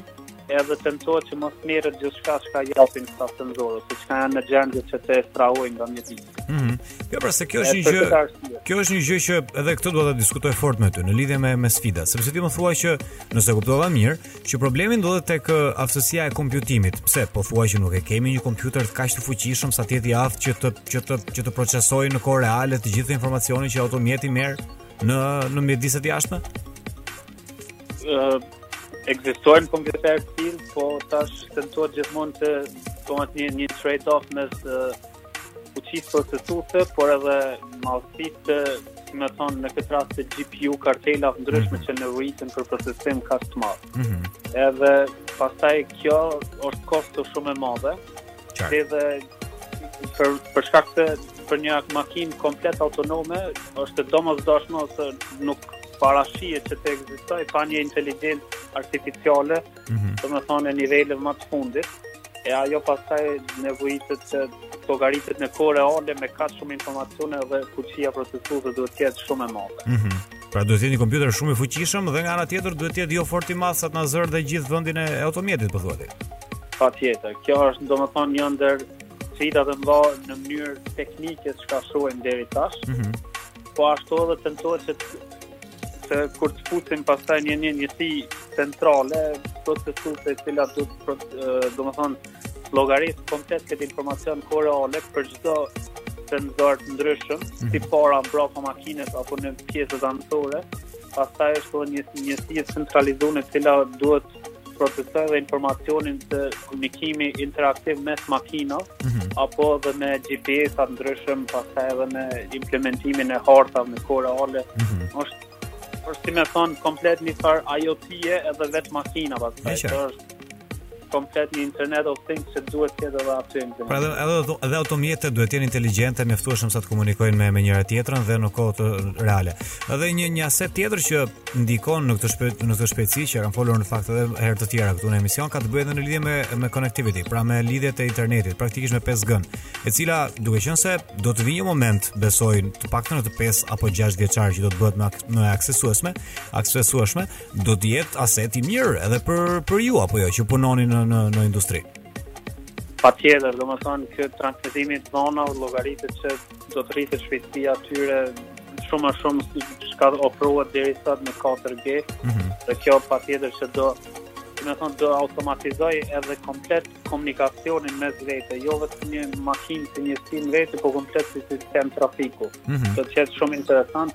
S3: Edhe tentohet që mos merret gjithçka çka japin këta senzorët, se çka janë në gjendje që të ekstrahojnë nga mjedisi.
S2: Mm -hmm. Jo, pra se kjo është një gjë. Kjo është një gjë që edhe këtë duhet ta diskutoj fort me ty në lidhje me me sfida, sepse ti më thua që nëse kuptova mirë, që problemi ndodhet tek aftësia e kompjutimit. Pse po thua që nuk e kemi një kompjuter të kaq të fuqishëm sa të jetë i aftë që të që të që të procesojë në kohë reale të gjithë informacionin që automjeti merr në në mjediset jashtme?
S3: Uh, Ekzistojnë kompjuterë të tillë, po tash tentohet gjithmonë të bëhet një një trade-off mes uh, fuqisë procesuese, por edhe madhësisë domethënë në këtë rast të GPU kartela të ndryshme mm -hmm. që nevojiten për procesim kaq të madh.
S2: Mm -hmm.
S3: Edhe pastaj kjo është kosto shumë e madhe,
S2: Qartë.
S3: Edhe për për shkak se për një makinë komplet autonome është e domosdoshme ose nuk parashihet që të ekzistojë pa një inteligjencë artificiale, mm -hmm. domethënë e niveleve më të fundit, e ajo pastaj nevojitet të llogaritet në kohë reale me kaq shumë informacione dhe fuqia procesuese duhet të jetë shumë e madhe.
S2: Mm -hmm. Pra duhet të jetë një kompjuter shumë i fuqishëm dhe nga ana tjetër duhet të jetë jo fort i madh sa të na zërë dhe gjithë vendin e automjetit
S3: pothuajse. Patjetër, kjo është domethënë një ndër sfidat e mëdha në mënyrë teknike që ka shohim deri tash.
S2: Mm -hmm.
S3: Po ashtu edhe tentohet që të kur të futim pastaj një një njësi centrale, procesuese e cila do të domethënë llogarit komplet këtë informacion në kohë reale për çdo senzor të ndryshëm, mm -hmm. si para mbrapa makinës apo në pjesët anësore, pastaj është një njësi e centralizuar e cila duhet procesojë dhe informacionin të komunikimi interaktiv mes makinave mm -hmm. apo edhe me GPS të ndryshëm, pastaj edhe me implementimin e hartave në kohë reale. Mm -hmm. Është është si me thënë komplet një farë IoT-e edhe vetë makina, pastaj është komplet një internet of things që duhet të jetë edhe aty në
S2: Pra edhe edhe auto edhe automjetet duhet të jenë inteligjente, mjaftueshëm sa të komunikojnë me me njëra tjetrën dhe në kohë të reale. Edhe një një aset tjetër që ndikon në këtë shpejt në këtë shpejtësi që kanë folur në fakt edhe herë të tjera këtu në emision ka të bëjë edhe në lidhje me me connectivity, pra me lidhjet e internetit, praktikisht me 5G, e cila duke qenë se do të vijë një moment, besoj, të paktën në të 5 apo 6 vjeçar që do të bëhet më më aksesueshme, aksesueshme, do të jetë aset i mirë edhe për për ju apo jo që punoni në në në industri.
S3: Patjetër, domethënë që transmetimi i të dhënave llogaritet që do të rritet shpejtësia e tyre shumë më shumë se çka ofrohet deri sot në 4G. Mm -hmm. Dhe kjo patjetër që domethënë do automatizoj edhe komplet komunikacionin mes vete, jo vetëm një makinë në një sistem vete, po komplet si sistem trafiku.
S2: Mm -hmm.
S3: Do të jetë shumë interesant,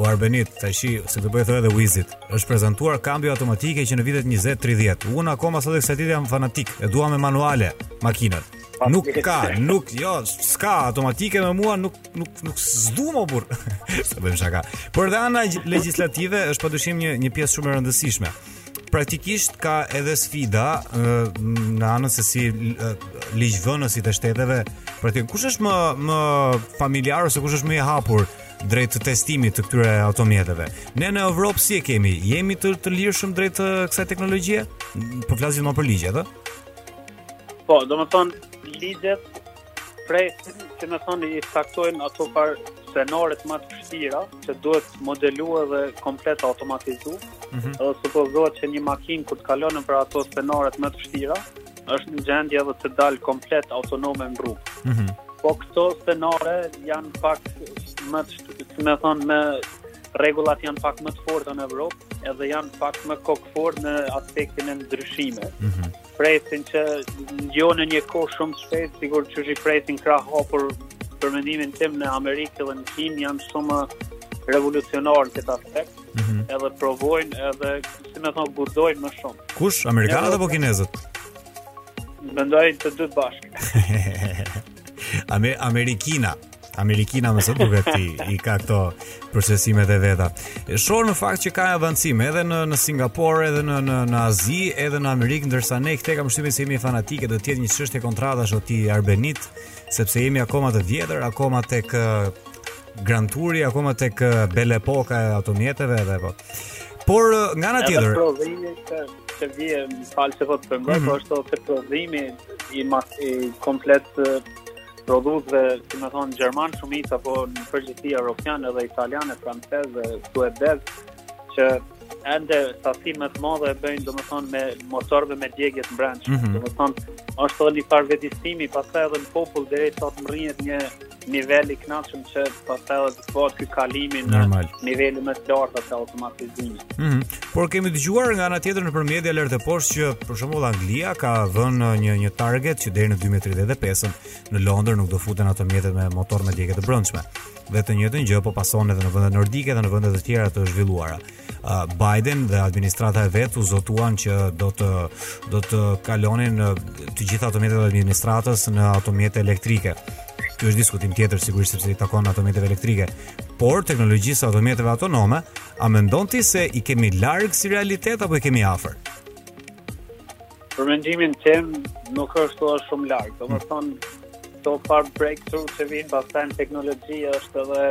S2: O Arbenit, tashi se të bëjë edhe Wizit. Është prezantuar kambio automatike që në vitet 20-30. Unë akoma sot e kësaj ditë jam fanatik. E dua me manuale makinat. Nuk ka, nuk jo, s'ka automatike me mua, nuk nuk nuk s'du më burr. Sa bëjmë shaka. Por dhe ana legjislative është padyshim një një pjesë shumë e rëndësishme. Praktikisht ka edhe sfida në anën se si ligjvënësit e shteteve, pra kush është më më familjar ose kush është më i hapur drejt testimit të këtyre automjeteve. Ne në Evropë si e kemi? Jemi të të lirshëm drejt uh, kësaj teknologjie? Po flasim më për ligje, ëh?
S3: Po, do më thonë, ligjet prej, domethonë, i caktojnë ato par skenaret më të vështira, që duhet modelua dhe komplet automatizu,
S2: mm -hmm.
S3: edhe supozohet që një makinë kur të kalon nëpër ato skenaret më të vështira, është në gjendje dhe të dalë komplet autonome në rrugë.
S2: Mm -hmm.
S3: Po këto skenare janë pak më të shtutë, me thonë me regullat janë pak më të forta në Evropë, edhe janë pak më kokëfortë në aspektin e ndryshimeve.
S2: Mm -hmm.
S3: Presin që jo në një kohë shumë të shpejtë, sikur që si presin krahëhapur për mendimin tim në Amerikë dhe në Kinë janë shumë revolucionarë në këtë aspekt.
S2: mm -hmm.
S3: edhe provojnë edhe si më thon guxojnë më shumë.
S2: Kush, amerikanët apo kinezët?
S3: Mendoj të dy bashkë.
S2: Amer Amerikina. Amerikina më se duket i ka këto procesimet e veta. Shoh në fakt që ka avancim edhe në në Singapore, edhe në në në Azi, edhe në Amerikë, ndërsa ne këtej kam përshtypjen se jemi fanatikë do të jetë një çështje kontratash o ti Arbenit, sepse jemi akoma të vjetër, akoma tek Grand Touri akoma tek Belle Epoca e automjeteve edhe po. Por nga ana tjetër,
S3: prodhimi se se vij më fal se po të përmbaj,
S2: mm -hmm.
S3: po ashtu se prodhimi i mas i komplet prodhuesve, si më thon gjerman shumica apo në përgjithësi europian edhe italian e francez dhe suedez që ende sasinë më të madhe e bëjnë domethën me motorëve me djegje të brendshme. Mm -hmm. Domethën është edhe një farë vetëdijesimi, pastaj edhe në popull deri sa të mrrihet një nivel i kënaqshëm që pastaj do të bëhet ky kalimi në nivelin më të lartë të automatizimit.
S2: Mm -hmm. Por kemi dëgjuar nga ana tjetër nëpër media lart e poshtë që për shembull Anglia ka vënë një një target që deri në 2035 në Londër nuk do futen automjetet me motor me djegie të brendshme. Dhe të njëjtën gjë po pason edhe në vendet nordike dhe në vende të tjera të zhvilluara. Biden dhe administrata e vet u zotuan që do të do të kalonin të gjitha automjetet e administratës në automjete elektrike. Ky është diskutim tjetër sigurisht sepse i takon automjeteve elektrike. Por teknologjisë së automjeteve autonome, a mendon ti se i kemi larg si realitet apo i kemi afër?
S3: Për mendimin tim, nuk është edhe shumë larg. Domethënë, këto farë breakthrough që vijnë, pastaj në teknologji është edhe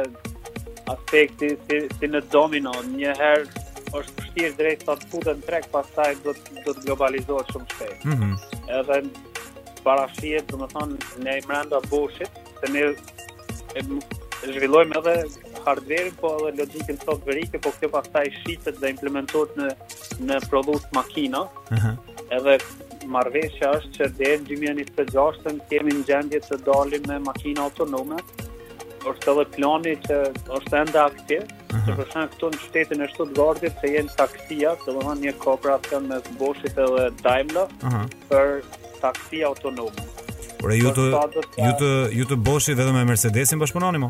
S3: aspekti si, si një domino. Njëherë është vështirë derisa të futen në treg, pastaj do, do të globalizohet shumë shpejt.
S2: Mm -hmm.
S3: Edhe parashihet, domethënë, ne mrenda Bosch-it, se ne e, e zhvillojmë edhe hardware-in po edhe logjikën softverike, po kjo pastaj shitet dhe implementohet në në produkt makina.
S2: Ëh. Uh -huh.
S3: Edhe marrëveshja është që deri në 2026 jemi në gjendje të dalim me makina autonome. Është edhe plani që është ende aktiv, uh -huh. që për shembull këtu në qytetin e Stuttgartit të jenë taksia, domethënë një kooperacion mes Bosch-it edhe Daimler
S2: uh -huh.
S3: për taksi autonome.
S2: Por ju
S3: te
S2: ju te ju te Bosch-i vetëm me Mercedes-in bashkëpunoni
S3: më?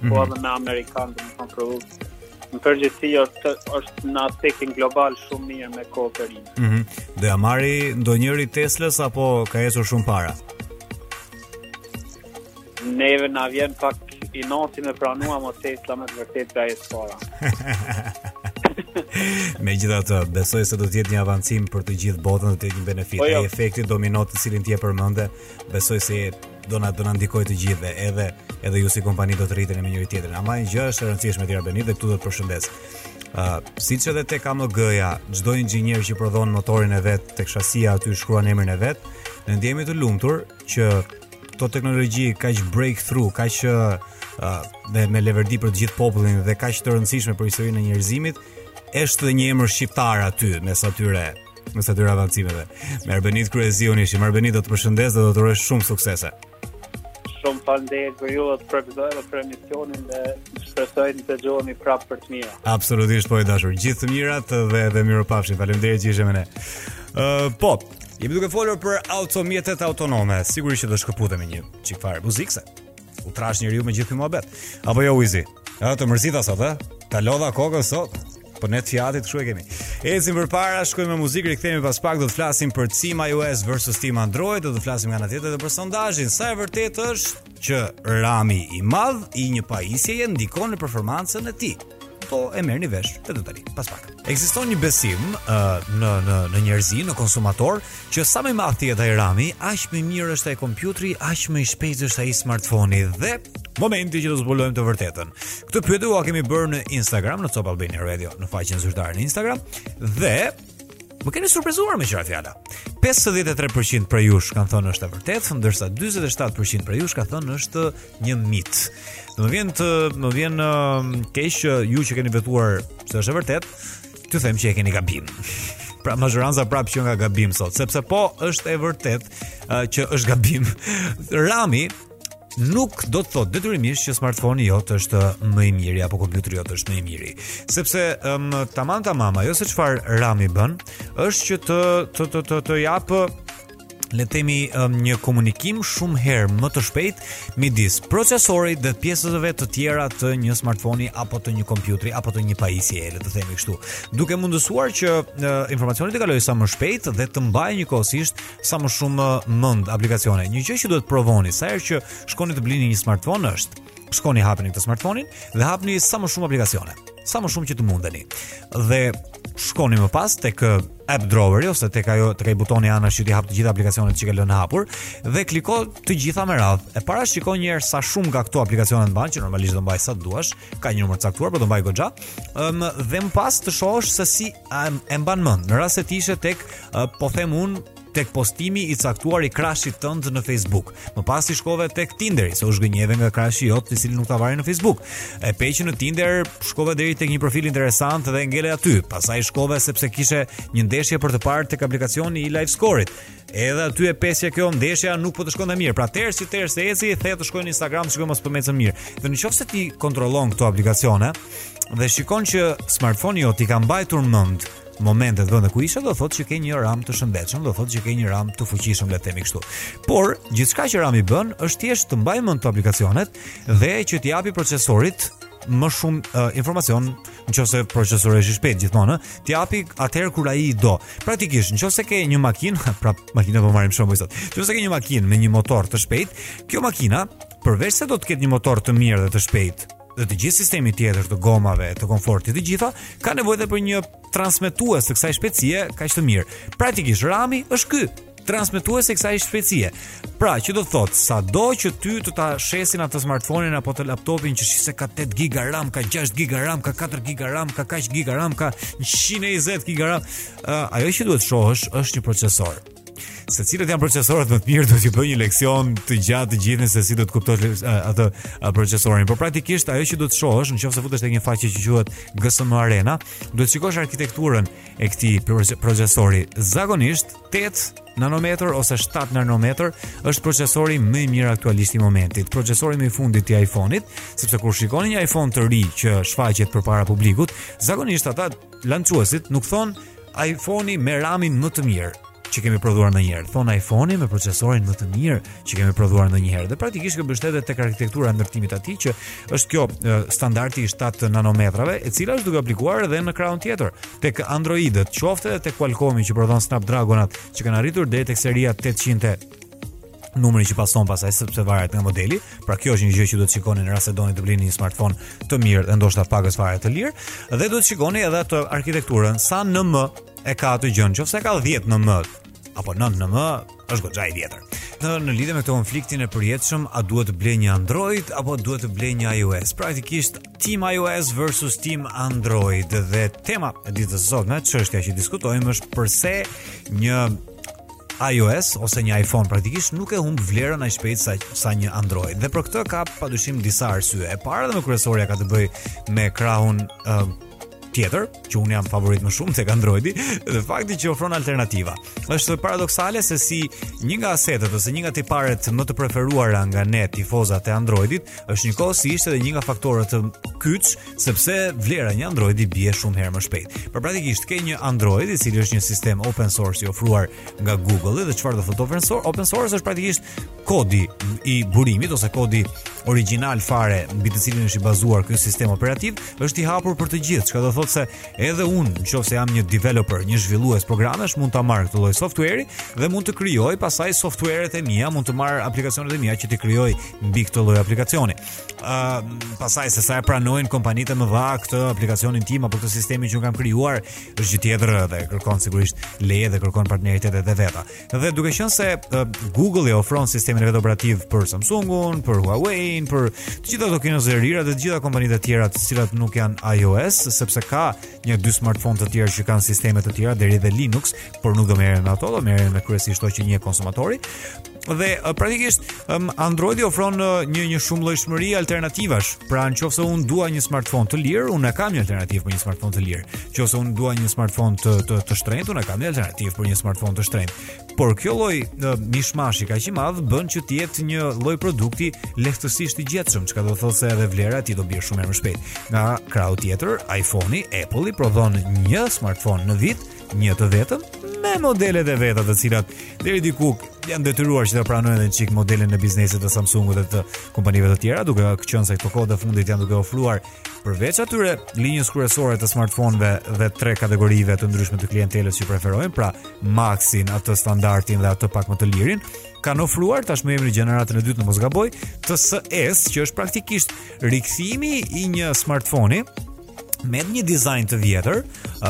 S3: mm -hmm. edhe me Amerikanë, domethënë prodhues, në përgjithësi është është në aspektin global shumë mirë me kooperim.
S2: Ëh. Mm -hmm. Do ja marri ndonjë njeri Tesla-s apo ka ecur shumë para?
S3: Neve na vjen pak inati me pranu ama Tesla me të vërtetë ka ecur para.
S2: Megjithatë, besoj se do të jetë një avancim për të gjithë botën dhe të jetë një benefit
S3: po jo.
S2: E efekti domino të cilin ti e përmende Besoj se do na do na ndikojë të gjithëve, edhe edhe ju si kompani do të rriteni me njëri tjetrin. Ama një gjë është e rëndësishme Arbenit dhe këtu do të përshëndes. Ë, uh, siç edhe tek AMG-ja, çdo inxhinier që prodhon motorin e vet tek shasia aty shkruan emrin e vet, ne ndihemi të lumtur që te këto teknologji kaq breakthrough, kaq uh, me me leverdi për të gjithë popullin dhe kaq të rëndësishme për historinë e njerëzimit, është dhe një emër shqiptar aty mes atyre Mes atyre avancimeve Me Arbenit Kryeziun ishim Arbenit do të përshëndes dhe do të uroj shumë suksese
S3: Shumë faleminderit për ju dhe të përgëzoj dhe për emisionin dhe shpresoj të dëgjohemi prapë për të mira
S2: Absolutisht po i dashur gjithë të mirat dhe, dhe mirupafshim Faleminderit që ishe me ne uh, Po, jemi duke folur për automjetet autonome Sigurisht që do shkëputemi një çikë fare muzikë se u trash njeriu me gjithë këtë muhabet Apo jo Wizi, të mërzita sot, e? Ta lodha kokën sot Po ne të fshatit kështu e kemi. Ecim përpara, shkojmë me muzikë, rikthehemi pas pak do të flasim për Team iOS versus Team Android, do të flasim nga ana tjetër edhe për sondazhin. Sa e vërtetë është që rami i madh i një pajisjeje ndikon në performancën e tij? Do e merrni vesh edhe tani, pas pak. Ekziston një besim uh, në në në njerëzi, në konsumator, Që sa më i madh të jetë ai rami, aq më i mirë është ai kompjuteri, aq më i shpejtë është ai smartphone dhe momenti që të zbulojmë të vërtetën. Këtë pyetje ua kemi bërë në Instagram, në Top Albania Radio, në faqen zyrtare në Instagram dhe Më keni surprizuar meqë ra fjala 53% prej jush kanë thënë është e vërtet Ndërsa 47% prej jush kanë thënë është një mit Më vjen të më vjen uh, keq uh, ju që keni votuar se është e vërtet T'ju them që e keni gabim. Pra mazhoranca prap qenka gabim sot, sepse po është e vërtet uh, që është gabim. Rami nuk do të thotë detyrimisht që smartphone-i jot është më i miri apo kompjuteri jot është më i miri, sepse um, tamam tamam ajo se çfarë Rami bën është që të të të të, të japë le të themi um, një komunikim shumë herë më të shpejt midis procesorit dhe pjesëve të tjera të një smartphone apo të një kompjuteri apo të një pajisje, le të themi kështu, duke mundësuar që uh, informacioni të kalojë sa më shpejt dhe të mbajë njëkohësisht sa më shumë uh, mend aplikacione. Një gjë që duhet të provoni sa herë që shkoni të blini një smartphone është shkoni hapeni këtë smartphone-in dhe hapni sa më shumë aplikacione sa më shumë që të mundeni. Dhe shkoni më pas tek App Drawer ose tek ajo tek ai butoni anash që t'i hap të gjitha aplikacionet që ke lënë hapur dhe klikoji të gjitha me radhë. E para shiko një herë sa shumë nga këto aplikacione të mban që normalisht do mbaj sa të duash, ka një numër të caktuar, por do mbaj goxha. Ëm um, dhe më pas të shohësh se si um, e mban mend. Në rast se ti ishe tek uh, po them unë tek postimi i caktuar i krashit tënd në Facebook. Më pas ti shkove tek Tinderi, se u zhgënjeve nga krashi jot, i cili nuk ta vari në Facebook. E pe që në Tinder, shkove deri tek një profil interesant dhe ngele aty. Pastaj shkove sepse kishe një ndeshje për të parë tek aplikacioni i Live Score-it. Edhe aty e pe se kjo ndeshja nuk po të shkonte mirë. Pra ters që ters, s'eci, the të shkoj në Instagram, shikoj mos po më ecën mirë. Dhe nëse ti kontrollon këto aplikacione dhe shikon që smartphone-i jot i ka mbajtur mend momentet dhe vendet ku ishe do thotë që ke një ram të shëndetshëm, do thotë që ke një ram të fuqishëm le të themi kështu. Por gjithçka që rami bën është thjesht të mbajë mend aplikacionet dhe që t'i japi procesorit më shumë uh, informacion nëse procesori është i shpejtë gjithmonë, t'i japi atëherë kur ai do. Praktikisht, nëse ke një makinë, pra makina po marrim shumë sot. Nëse ke një makinë me një motor të shpejtë, kjo makina përveç se do të ketë një motor të mirë dhe të shpejtë, dhe të gjithë sistemin tjetër të gomave, të komfortit të gjitha, ka nevojë edhe për një transmetues të kësaj shpejtësie kaq të mirë. Praktikisht Rami është ky transmetuesi i kësaj shpejtësie. Pra, që do thot, sado që ty të ta shesin atë smartphone-in apo atë laptopin që shih se ka 8 giga RAM, ka 6 giga RAM, ka 4 giga RAM, ka kaq giga RAM, ka 120 giga RAM, uh, ajo që duhet shohësh është një procesor. se cilët janë procesorët më të mirë duhet t'ju bëj një leksion të gjatë të gjithë se si duhet të kuptosh atë procesorin. Por praktikisht ajo që duhet të shohësh në qoftë se futesh tek një faqe që quhet GSM Arena, duhet të shikosh arkitekturën e këtij procesori. Zakonisht 8 nanometër ose 7 nanometër është procesori më i mirë aktualisht i momentit. Procesori më i fundit i iPhone-it, sepse kur shikoni një iPhone të ri që shfaqet përpara publikut, zakonisht ata lançuesit nuk thonë iPhone-i me RAM-in më të mirë që kemi prodhuar ndonjëherë. Thonë iPhone-i me procesorin më të mirë që kemi prodhuar ndonjëherë. Dhe praktikisht kjo mbështetet tek arkitektura e ndërtimit të atij që është kjo standardi i 7 nanometrave, e cila është duke aplikuar edhe në krahun tjetër, tek Android-ët, qoftë edhe tek Qualcomm-i që prodhon Snapdragon-at, që kanë arritur deri tek seria 800 numri që pason pastaj sepse varet nga modeli. Pra kjo është një gjë që duhet të shikoni në rast se doni të blini një smartphone të mirë dhe ndoshta pagës fare të lirë dhe duhet të shikoni edhe atë arkitekturën sa nm e ka atë gjë, nëse ka 10 nm apo 9 nm, është goxha i vjetër. Në, në lidhje me këtë konfliktin e përjetshëm, a duhet të blej një Android apo duhet të blej një iOS? Praktikisht Team iOS versus Team Android dhe tema e ditës së sotme, çështja që diskutojmë është përse një iOS ose një iPhone praktikisht nuk e humb vlerën aq shpejt sa sa një Android. Dhe për këtë ka padyshim disa arsye. E para dhe më kryesorja ka të bëjë me krahun uh, tjetër, që unë jam favorit më shumë tek Androidi, dhe fakti që ofron alternativa. Është paradoksale se si një nga asetet ose një nga tiparet më të preferuara nga ne tifozat e Androidit, është njëkohësisht edhe një nga faktorët kyç sepse vlera e një Androidi bie shumë herë më shpejt. Por praktikisht ke një Android i cili është një sistem open source i ofruar nga Google dhe çfarë do thotë open source? Open source është praktikisht kodi i burimit ose kodi origjinal fare mbi të cilin është i bazuar ky sistem operativ, është i hapur për të gjithë, çka do thotë se edhe unë, në qoftë se jam një developer, një zhvillues programesh, mund ta marr këtë lloj softueri dhe mund të krijoj pastaj softueret e mia, mund të marr aplikacionet e mia që t'i krijoj mbi këtë lloj aplikacioni. uh, pastaj se sa e pranojnë kompanitë e mëdha këtë aplikacionin tim apo këtë sistemi që unë kam krijuar është gjë tjetër dhe kërkon sigurisht leje dhe kërkon partneritetet e veta. Dhe duke qenë se uh, Google e ofron sistemin e vet operativ për Samsungun, për Huawei-n, për të gjitha ato kinezërira dhe të gjitha kompanitë e tjera të cilat nuk janë iOS, sepse ka një dy smartphone të tjerë që kanë sisteme të tjera deri dhe Linux, por nuk do merrem me ato, do merrem me kryesisht ato që njeh konsumatori. dhe uh, praktikisht um, Androidi ofron uh, një një shumëllojshmëri alternativash. Pra në qoftë se unë dua një smartphone të lirë, unë e kam një alternativë për një smartphone të lirë. Në qoftë se unë dua një smartphone të të, të shtrenjtë, unë e kam një alternativë për një smartphone të shtrenjtë. Por kjo lloj uh, mishmashi kaq i madh bën që të jetë një lloj produkti lehtësisht i gjetshëm, çka do të thotë se edhe vlera e tij do bie shumë më shpejt. Nga krahu tjetër, iPhone-i, Apple-i prodhon një smartphone në vit një të vetëm me modelet e veta të cilat deri diku janë detyruar që të pranojnë edhe një çik modelin e biznesit të Samsungut dhe të kompanive të tjera, duke qenë se këto kohë të fundit janë duke ofruar përveç atyre linjës kryesore të smartphone-ve dhe tre kategorive të ndryshme të klientelës që preferojnë, pra Maxin, atë standardin dhe atë pak më të lirin, kanë ofruar tashmë jemi në gjeneratën e dytë në mos gaboj, të SE-së, që është praktikisht rikthimi i një smartphone-i me një dizajn të vjetër,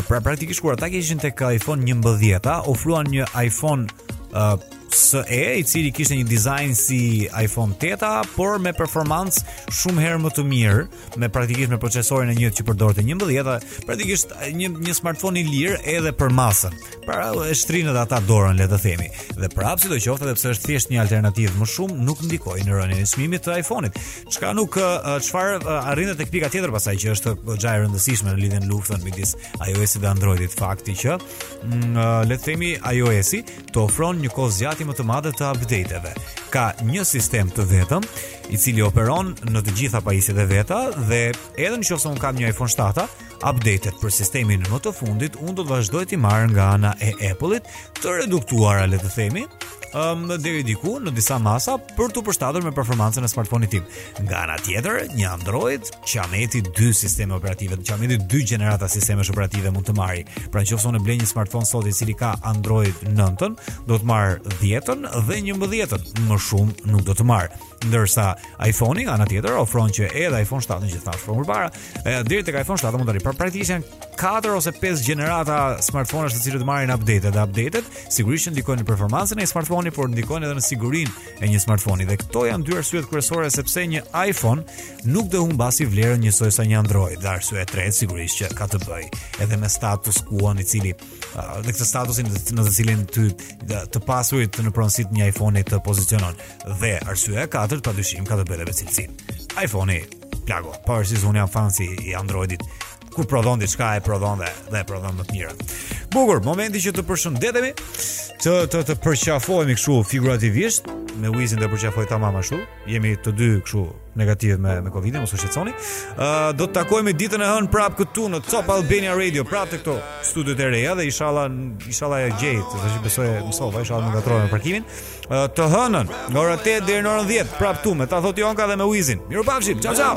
S2: pra praktikisht kur ata kishin tek iPhone 11-a, ofruan një iPhone uh, SE, i cili kishte një dizajn si iPhone 8-a, por me performancë shumë herë më të mirë, me praktikisht me procesorin e njëjtë që përdorte 11-a, praktikisht një një smartphone i lirë edhe për masën. Pra e shtrinë dhe ata dorën le të themi. Dhe prapë sidoqoftë edhe pse është thjesht një alternativë më shumë nuk ndikoi në rënien e çmimit të iPhone-it. Çka nuk çfarë uh, uh, arrin edhe tek pika tjetër pastaj që është gjë e rëndësishme në lidhjen luftën midis iOS-it dhe Android-it fakti që mm, uh, le të themi iOS-i të ofron një kohëzgjatje më të madhe të update-eve. Ka një sistem të vetëm i cili operon në të gjitha pajisjet e veta dhe edhe në qoftë se unë kam një iPhone 7 Update-et për sistemin më të fundit unë do të vazhdoj t'i marr nga ana e Apple-it, të reduktuara le të themi, um, deri diku në disa masa për t'u përshtatur me performancën e smartphone-it tim. Nga ana tjetër, një Android qameti dy sisteme operative, qameti dy gjenerata sistemesh operative mund të marri. Pra në qoftë se unë blej një smartphone sot i cili ka Android 9-ën, do të marr 10-ën dhe 11-ën, më shumë nuk do të marr. ndërsa iPhone-i nga ana tjetër ofron që edhe iPhone 7 në gjithë tash për para, deri tek iPhone 7 mund të arrijë. Pra praktikisht janë 4 ose 5 gjenerata smartphone-ash të cilët marrin update dhe update-et, sigurisht që ndikojnë në performancën e një smartphone-i, por ndikojnë edhe në sigurinë e një smartphone-i. Dhe këto janë dy arsyet kryesore se pse një iPhone nuk do humbasi vlerën njësoj sa një Android. Dhe arsye e tretë sigurisht që ka të bëjë edhe me status quo-n i cili dhe këtë statusin në të cilin ty të pasurit në pronësi të një iPhone-i të pozicionon. Dhe arsyeja e katërt pa dyshim ka të bëjë me cilësinë. iPhone-i plako, pavarësisht se unë jam fans i Android-it, kur prodhon diçka e prodhon dhe dhe e prodhon më të mirën. Bukur, momenti që të përshëndetemi, të të të përqafohemi kështu figurativisht, me Uizin të përqafoj tamam ashtu. Jemi të dy kështu negativë me me Covidin, mos u shqetësoni. Ë uh, do të takohemi ditën e hënë prap këtu në Top Albania Radio, prap te këto studiot e reja dhe inshallah inshallah e gjej, besoj e mësova, inshallah nuk ngatërrohem me parkimin. Ë uh, të hënën, nga ora 8 deri në orën 10, prap këtu me ta thotë Jonka dhe me Uizin. Mirupafshim, ciao ciao.